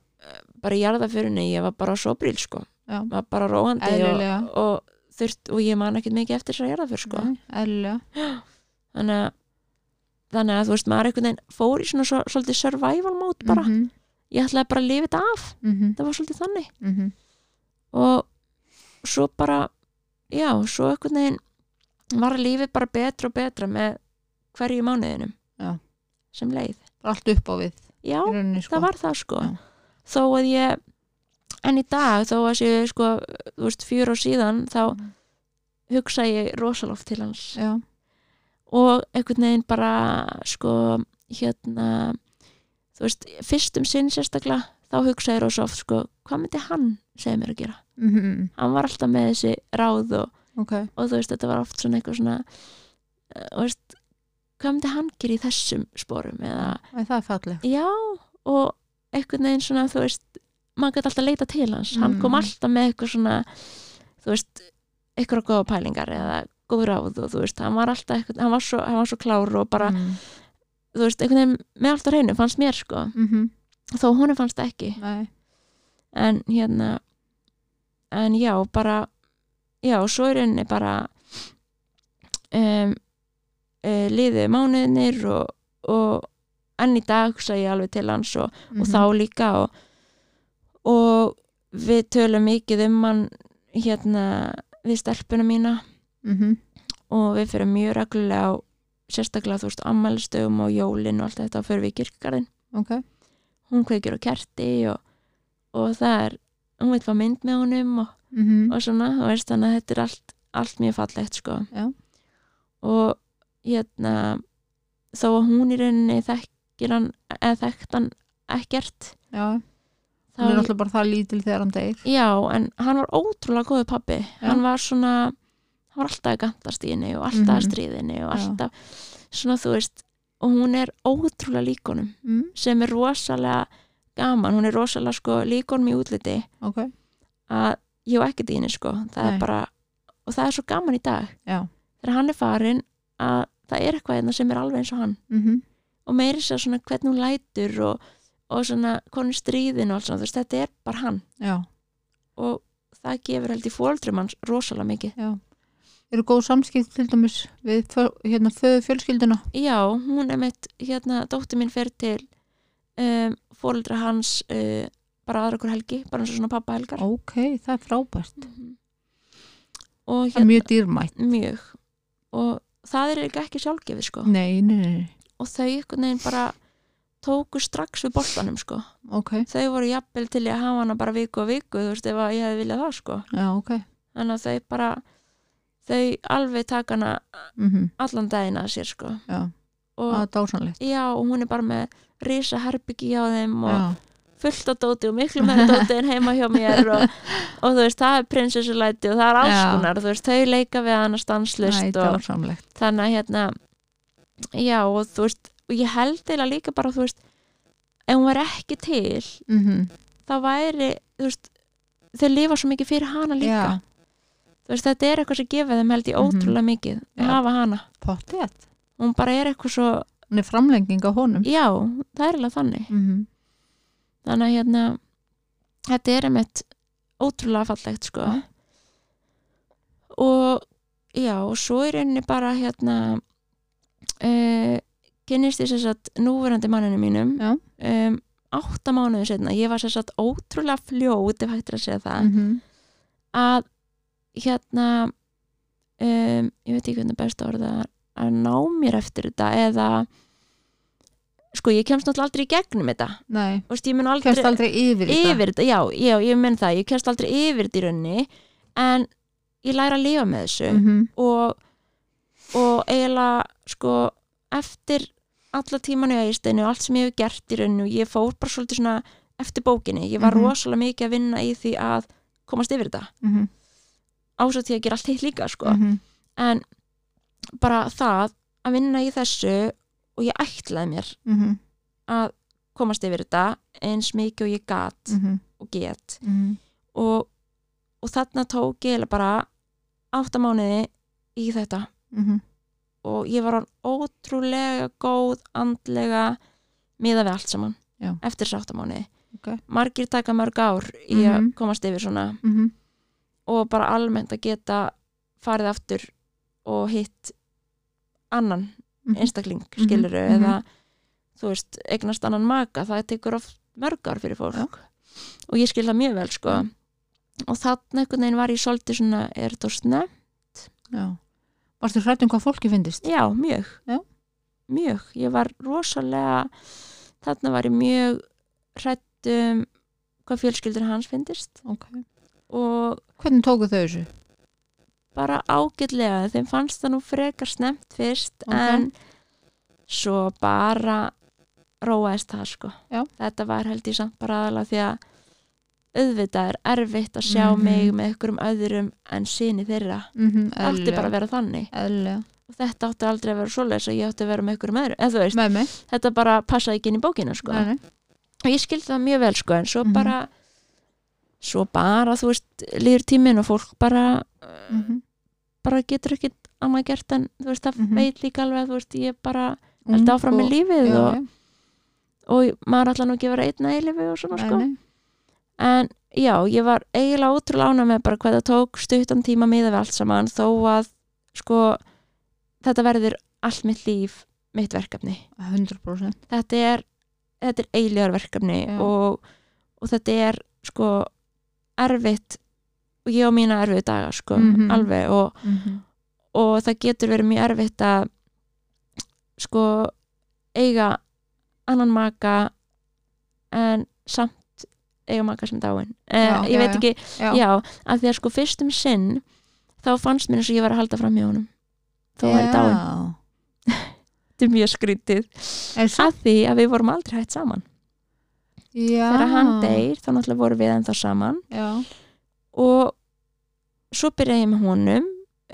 bara í jarðaförunni, ég var bara svo bríl sko, já, var bara róandi og, og þurft, og ég man ekkert mikið eftir þessar jarðaför sko. Nei, þannig að þannig að þú veist, maður einhvern veginn fór í svona svo, svolítið survival mode bara, Mhm, ég ætlaði bara að lifa þetta af. Mhm, það var svolítið þannig. Mhm, og svo bara já, svo einhvern veginn var lífið bara betra og betra með hverju mánuðinum. Já. sem leið. Allt upp á við já, rauninni, sko. það var það sko. Já. þó að ég en í dag þó að sé sko þú veist, fjör og síðan þá Mhm. hugsa ég rosaloft til hans. Já, og einhvern veginn bara sko hérna þú veist, fyrst um sinn sérstaklega þá hugsa ég rosa oft sko hvað myndi hann segja mér að gera? Mhm, hann var alltaf með þessi ráð og, ok. og þú veist, þetta var oft svona eitthvað svona uh, þú veist, hvað myndi hann gera í þessum sporum eða, Æ, það er fallegt. Já, og einhvern veginn svona, þú veist maður gæti alltaf leita til hans, hann kom Mm. alltaf með eitthvað svona, þú veist eitthvað góða pælingar eða góð ráð og þú veist, hann var alltaf eitthvað, hann var svo, hann var svo klár og bara, mm. þú veist, einhvern veginn með allt á hreinu fannst mér sko, mhm, þó honum fannst ekki. Nei, en hérna en já, bara já, svo er henni bara um, uh, liðið mánuðinir og, og enn í dag sagði ég alveg til hans og, og mhm, þá líka og, og við tölum mikið um hann hérna við stelpuna mína. Mhm, og við fyrir mjög reglulega á sérstaklega þú veist ammælistögum og jólin og allt þetta og fyrir við í kirkgarðin ok. Hún kveikir á kerti og, og það er hún veit hvað mynd með honum og, mhm, og svona, þú veist, þannig að þetta er allt, allt mjög fallegt sko. Já. og hérna þó að hún í rauninni þekkir hann eða þekkt hann ekkert já, þá, hún er alltaf bara það lítil þegar hann deyr. Já, en hann var ótrúlega góðu pappi Já. hann var svona hann var alltaf að gantast í henni og alltaf að Mhm. stríðinni og Já. alltaf svona þú veist og hún er ótrúlega líkonum mm, sem er rosalega gaman, hún er rosalega sko líkonum í útliti ok, að ég hef ekkert í henni sko. Það Nei. er bara, og það er svo gaman í dag. Já. Þegar hann er farin að það er eitthvað hérna sem er alveg eins og hann. Mhm, og meiri sér svona hvernig hún lætur og, og svona konur stríðin og allt svona, þú veist, þetta er bara hann. Já, og það gefur held í fóldrum hans rosalega mikið. Já eru góð samskipt til dæmis við hérna fjölskylduna. Já, hún er mitt, hérna, dóttir mín fer til um, fóldra hans uh, bara aðra okkur helgi, bara eins og svona pappa helgar. Ok, það er frábært. Mhm. og það er mjög dýrmætt. Mjög. Og það er ekki, sjálfgefið sko. Nei, nei, nei, og þau einhvern veginn bara tóku strax við boltanum sko. Ok, þau voru jafnvel til í að hafa hana bara viku og viku þú veist ef ég hefði viljað það sko. Já, ok. Þannig að þau bara þau alveg taka hana mhm, allan daginn að sér sko. Já, og dásanlegt já og hún er bara með risa herbyggi á þeim og já, fullt af dóti og miklu með dóti en heima hjá mér og, og þú veist það er prinsessulæti og það er alls Já. konar þú veist þau leika við hana er og þannig að hérna já og þú veist og ég held eða líka bara þú veist ef hún var ekki til mhm, þá væri þú veist þau lifa svo mikið fyrir hana líka þú veist þetta er eitthvað sem gefið þeim held ég Mhm. ótrúlega mikið að hafa hana. Pottið hún bara er eitthvað svo hún er framlenging á honum. Já það er alveg þannig. Mhm, þannig að hérna þetta er einmitt ótrúlega fallegt sko. Já. og já og svo er rauninni bara hérna uh, kynnist ég sér satt núverandi manninu mínum Já. um, átta mánuðu setna ég var sér satt ótrúlega fljót ef hægt er að segja það mhm, að hérna um, ég veit ekki hvernig best orða að ná mér eftir þetta eða sko ég kemst náttúrulega aldrei í gegnum þetta. Mun aldrei kemst aldrei yfir yfir þetta, já, já, ég menn það. Ég kemst aldrei yfir þetta í rauninni en ég læra að lifa með þessu. Mhm, og, og eiginlega sko eftir alla tímanu í ægisteinu og allt sem ég hef gert í rauninni og ég fór bara svolítið svona eftir bókinni, ég var Mhm. rosalega mikið að vinna í því að komast yfir þetta. Mhm, ásett því að gera allt hitt líka sko. Mhm, en bara það að vinna í þessu og ég ætlaði mér mhm, að komast yfir þetta eins mikið og ég gat mhm, og get. Mhm, og, og þarna tók ég bara átta mánuði í þetta. Mhm, og ég var hann ótrúlega góð andlega miða við allt saman Já. eftir sáttamáni Ok. margir taka mörg ár í að Mhm. komast yfir svona. Mm og bara almennt að geta farið aftur og hitt annan Mhm. einstakling Mhm, skiluru mhm. eða þú veist, eignast annan maka það tekur oft mörg ár fyrir fólk Já. og ég skil það mjög vel sko Mhm. og þannig einhvern veginn var ég svolítið svona, er þetta sne? Já. Varstu hrætt um hvað fólki finnist? Já, mjög Já. mjög, ég var rosalega þarna var ég mjög hrætt um hvað fjölskyldur hans finnist Ok. og Hvernig tóku þau þessu? bara ágætlega þeim fannst það nú frekar snemt fyrst Ok. en svo bara róaðist það sko Já. þetta var held ég samt bara aðalega því að auðvitað er erfitt að sjá Mhm. mig með einhverjum öðrum en síni þeirra Mm -hmm, átti bara að vera þannig Eðlilega. og þetta átti aldrei að vera svoleiðis að ég átti að vera með einhverjum öðrum eða þú veist, þetta bara passaði ekki inn í bókina sko Nei, og ég skildi það mjög vel sko en svo Mhm. bara svo bara þú veist líður tíminn og fólk bara Mm bara getur ekki annað gert en þú veist það Mhm. veit líka alveg að þú veist ég bara held áfram með lífið já, og, já. og maður ætla nú ekki að vera einn að eilifu og svona sko nei. en já, ég var eiginlega ótrúlega ána með bara hvað það tók stuttan tíma miða við allt saman þó að sko þetta verður allt mitt líf mitt verkefni 100% þetta er, þetta er eiljar verkefni Já. og, og þetta er sko erfitt og ég á mína erfiðu daga sko Mhm. alveg og, mm -hmm. og það getur verið mjög erfitt að sko eiga annan maka en samt eiga maka sem dáin eh, Já, ég já, veit já. ekki, Já. já, að því að sko fyrst um sinn þá fannst mér eins og ég var að halda fram hjá honum þó var ég dáin, Já. þetta er mjög skrítið að því að við vorum aldrei hægt saman já. þegar hann deyr þá náttúrulega vorum við ennþá saman Já. og svo byrjaði ég með honum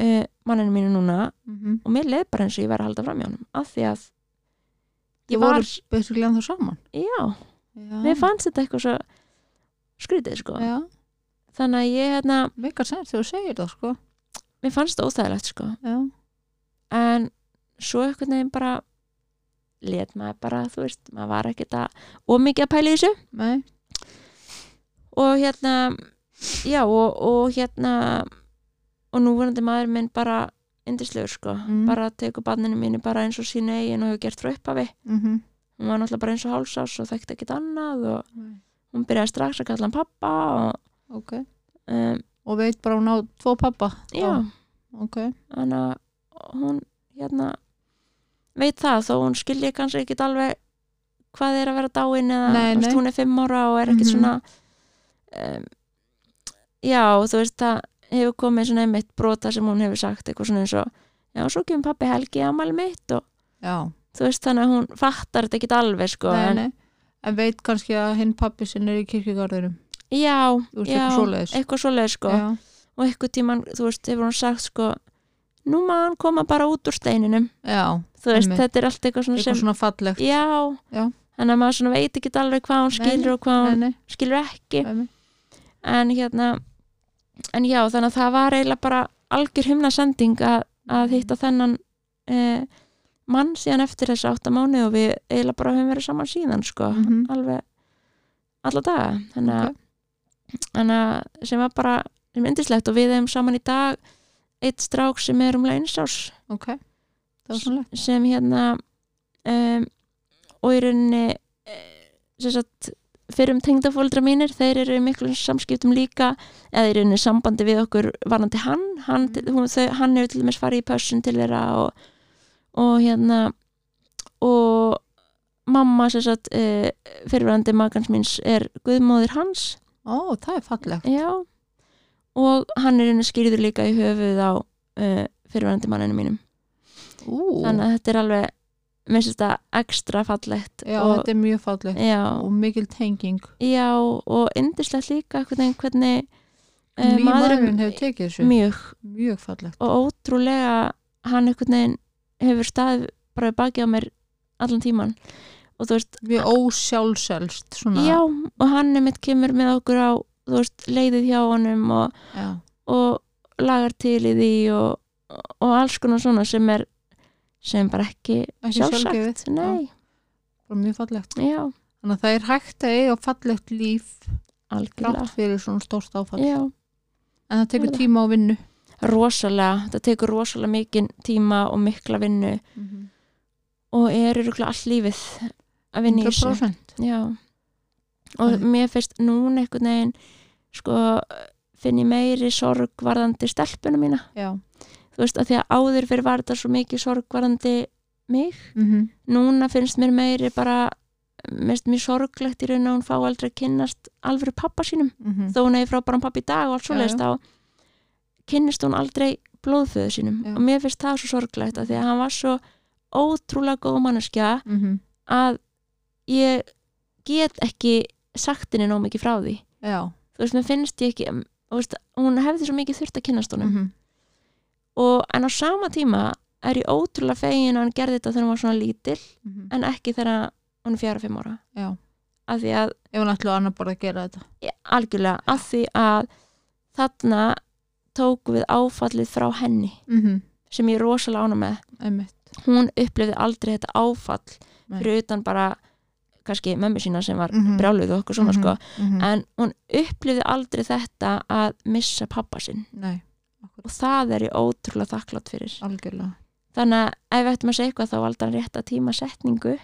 uh, manninu mínu núna Mm og mér leið bara eins og ég var að halda fram hjá honum af því að Ég voru var, basically ennþá saman. já, mér fannst þetta eitthvað svo skrítið sko Já. þannig að ég hérna, Meikar sens þegar þú segir það, sko. mér fannst þetta óþægilegt sko Já. en svo einhvern veginn bara let maður bara, þú veist, maður var ekkert að ómikið að pæla í þessu Nei. og hérna já og, og hérna og núverandi maður minn bara indislegur sko, Mm. bara tekur barninu mínu bara eins og sínu eigin og hefur gert frá upphafi Mm -hmm. hún var náttúrulega bara eins og hálsás og þekkti ekkert annað og hún byrjaði strax að kalla hann pappa og Ok. um, Og veit bara hún á tvo pappa. já, þannig að hún hérna veit það þó hún skilji kannski ekkit alveg hvað er að vera dáin eða Nei, nei. hún er fimm ára og er ekkit Mhm. svona um, já, þú veist það hefur komið svona einmitt brota sem hún hefur sagt eitthvað svona eins og já, svo kemur pappi Helgi amal mitt og Já. þú veist þannig að hún fattar þetta ekkit alveg sko nei, en, nei. En veit kannski að hinn pappi sinn er í kirkjugarðurum. já, veist, já eitthvað svoleið sko Já. og eitthvað tíman, þú veist, hefur hún sagt sko nú hann koma bara út úr steininum Já. þú veist, Einmitt. þetta er allt eitthvað svona Eitthvað sem svona fallegt. já, Já. þannig að maður svona veit ekki alveg hvað hún skilur og hvað hún skilur ekki nei. en hérna en já, þannig að það var eiginlega bara algjör himna sending að, að hitta þennan eh, mann síðan eftir þessi átta mánu og við eiginlega bara höfum verið saman síðan sko, Mhm. alveg alla daga þannig að, Ok. þannig að sem var bara sem indislegt og við hefum saman í dag eitt strák sem er um leinsás Ok. Það var svona legt. sem hérna um, og í rauninni eh, sem sagt fyrir um tengdafóldra mínir, þeir eru í miklum samskiptum líka, eða í rauninni sambandi við okkur varandi hann hann, Mm. hún, þau, hann hefur til dæmis farið í pössun til þeirra og, og hérna og mamma sem sagt uh, fyrirvarandi magans míns er guðmóðir hans Ó, það er fallegt. já og hann er einu skýrður líka í höfuð á uh, fyrirvarandi manninu mínum Ú. þannig að þetta er alveg mér finnst þetta ekstra fallegt Já, og, þetta er mjög fallegt. já, Og mikil tenging. já, og indislegt líka hvernig, hvernig uh, maðurinn hefur tekið þessu. mjög Mjög fallegt. og ótrúlega hann hefur staðið bara baki á mér allan tíman og þú veist, Mjög ósjálfselst. Já, og hann er mitt kemur með okkur á, þú veist, leiðið hjá honum og, og lagar til í því og, og alls konar svona sem er sem bara ekki, Ekki sjálfsagt. mjög fallegt. Já, þannig að það er hægt að eiga fallegt líf grátt fyrir svona stórt áfall. Já, en það tekur tíma á vinnu. Rosalega, það tekur rosalega mikinn tíma og mikla vinnu. Og er örugglega allt lífið að vinna í þessu. 100% já. Og mér finnst núna einhvern veginn sko, finn ég meiri sorgvarðandi stelpuna mína. Já. Þú veist, að því að áður fyrir var þetta svo mikið sorgvarðandi mig. Mm núna finnst mér meiri bara mest mér sorglegt í raun að hún fá aldrei að kynnast alvöru pappa sínum. -hmm. þó hún hefði frábæran pappa í dag og allt Já, svoleiðist þá kynnist hún aldrei blóðföðu sínum. Já. og mér finnst það svo sorglegt að því að hann var svo ótrúlega góð manneskja Mhm. að ég get ekki sagt henni nóg mikið frá því. Já þú veist, mér finnst ég ekki veist, hún hefði svo mikið þurft að kynnast honum Mhm. og en á sama tíma er ég ótrúlega fegin að hann gerði þetta þegar hann var svona lítill Mhm. en ekki þegar hann er fjara fimm ára já af því að, ef hún ætlu annar bara að gera þetta ja, algjörlega af því að þarna tóku við áfallið frá henni mm -hmm. sem ég er rosalega ána með einmitt hún upplifði aldrei þetta áfall Nei. fyrir utan bara kannski mömmu sína sem var Mhm. brjáluð og okkur svona sko. -hmm. en hún upplifði aldrei þetta að missa pappa sinn. Nei, og það er ég ótrúlega þakklátt fyrir. Algjörlega. Þannig að ef við ættum að segja eitthvað þá valda hann rétt að tíma setningu.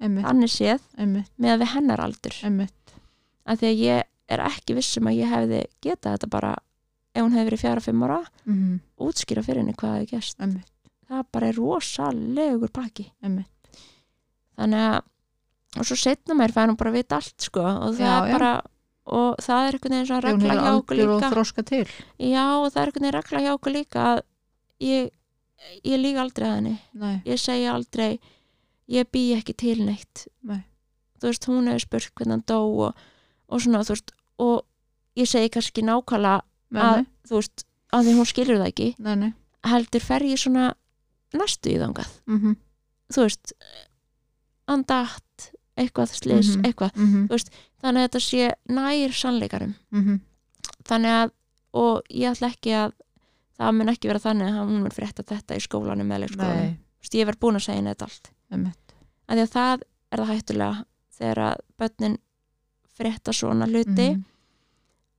Þannig séð einmitt, með að við hennar aldur. Af því að ég er ekki vissum að ég hefði getað þetta bara ef hún hefði verið fjara fimm ára. Mm -hmm. útskýra fyrir henni hvað hefði einmitt, það bara er rosalegur pakki. Einmitt. Þannig að og svo setna mér fær hún bara að vita allt sko. Og það Já, er bara og það er einhvern veginn regla hjá okkur líka. já og það er einhvern veginn regla hjá okkur líka að ég, ég líka aldrei að henni. Nei, ég segja aldrei ég bý ekki til neitt. Nei, þú veist, hún hefur spurt hvernig hann dó og, og svona, þú veist, og ég segi kannski nákvæmlega nei, að, þú veist, að því hún skilur það ekki. Heldur fer ég svona næstu í þangað, Mm -hmm. þú veist andatt, eitthvað slis, Mhm. eitthvað, Mm -hmm. þannig að þetta sé nær sannleikarum, þannig að og ég ætla ekki að það mun ekki vera þannig að hún mun frétta þetta í skólanum eða leikskólanum, ég verð búin að segja henni þetta allt að því að það er það hættulega þegar að börnin frétta svona hluti Mhm.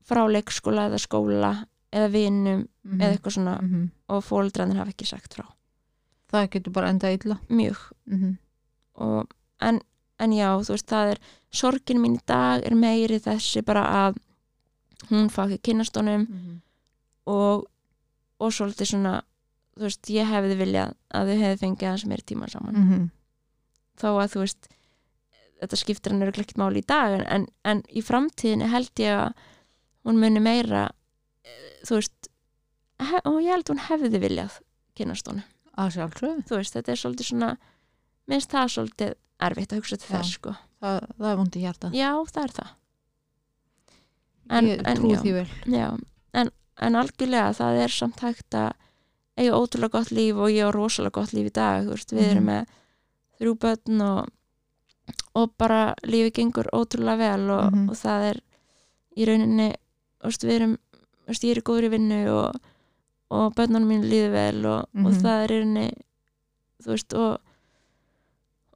frá leikskóla eða skóla eða vinum Mhm. eða eitthvað svona Mhm. og fóldrarnir hafa ekki sagt frá það getur bara enda illa mjög mm og, en, en já, þú veist, það er sorgin mín í dag er meiri þessi bara að hún fá ekki kynnast honum -hmm. og, og svolítið svona þú veist, ég hefði viljað að þau hefði fengið aðeins meiri tíma saman Mhm. þó að þú veist þetta skiptir hann ekkert máli í dag en, en, en í framtíðinni held ég að hún muni meira eh, þú veist og ég held hún hefði viljað kynast honum að sjálfsögðu þú veist, þetta er svolítið svona minnst það svolítið erfitt að hugsa til þess sko það, það er vondi hjarta já, það er það En- ég já. því vel já, en, en algjörlega það er samt hægt að eiga ótrúlega gott líf og ég á rosalega gott líf í dag veist, við Mhm. erum með þrjú börn og, og bara lífi gengur ótrúlega vel og, Mhm. og það er í rauninni veist, við erum, veist, ég er í góðri vinnu og, og börnunum mín líður vel og, og Mhm. það er í rauninni þú veist og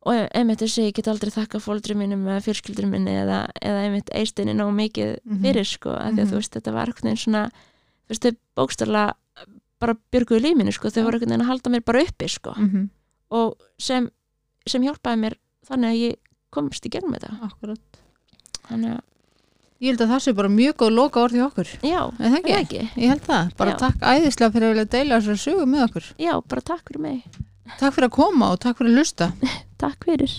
og einmitt þess að ég get aldrei þakka fóldri mínum eða fjörskildur minni eða, eða einmitt eistinni nóg mikið Mhm. fyrir sko, af því að Mhm. þú veist, þetta var veginn svona þú veist, þau bókstarlega bara björguðu lífinu, sko, þau voru veginn að halda mér bara uppi, sko, -hmm. og sem, sem hjálpaði mér þannig að ég komst í gegnum þetta akkurat þannig að, ég held að það sé bara mjög góð loka orð í okkur já, það ekki? ekki ég held það, bara Já. takk æðislega fyrir að vilja deila þessar sögu með okkur já, bara takk fyrir mig takk fyrir að koma og takk fyrir að lusta takk fyrir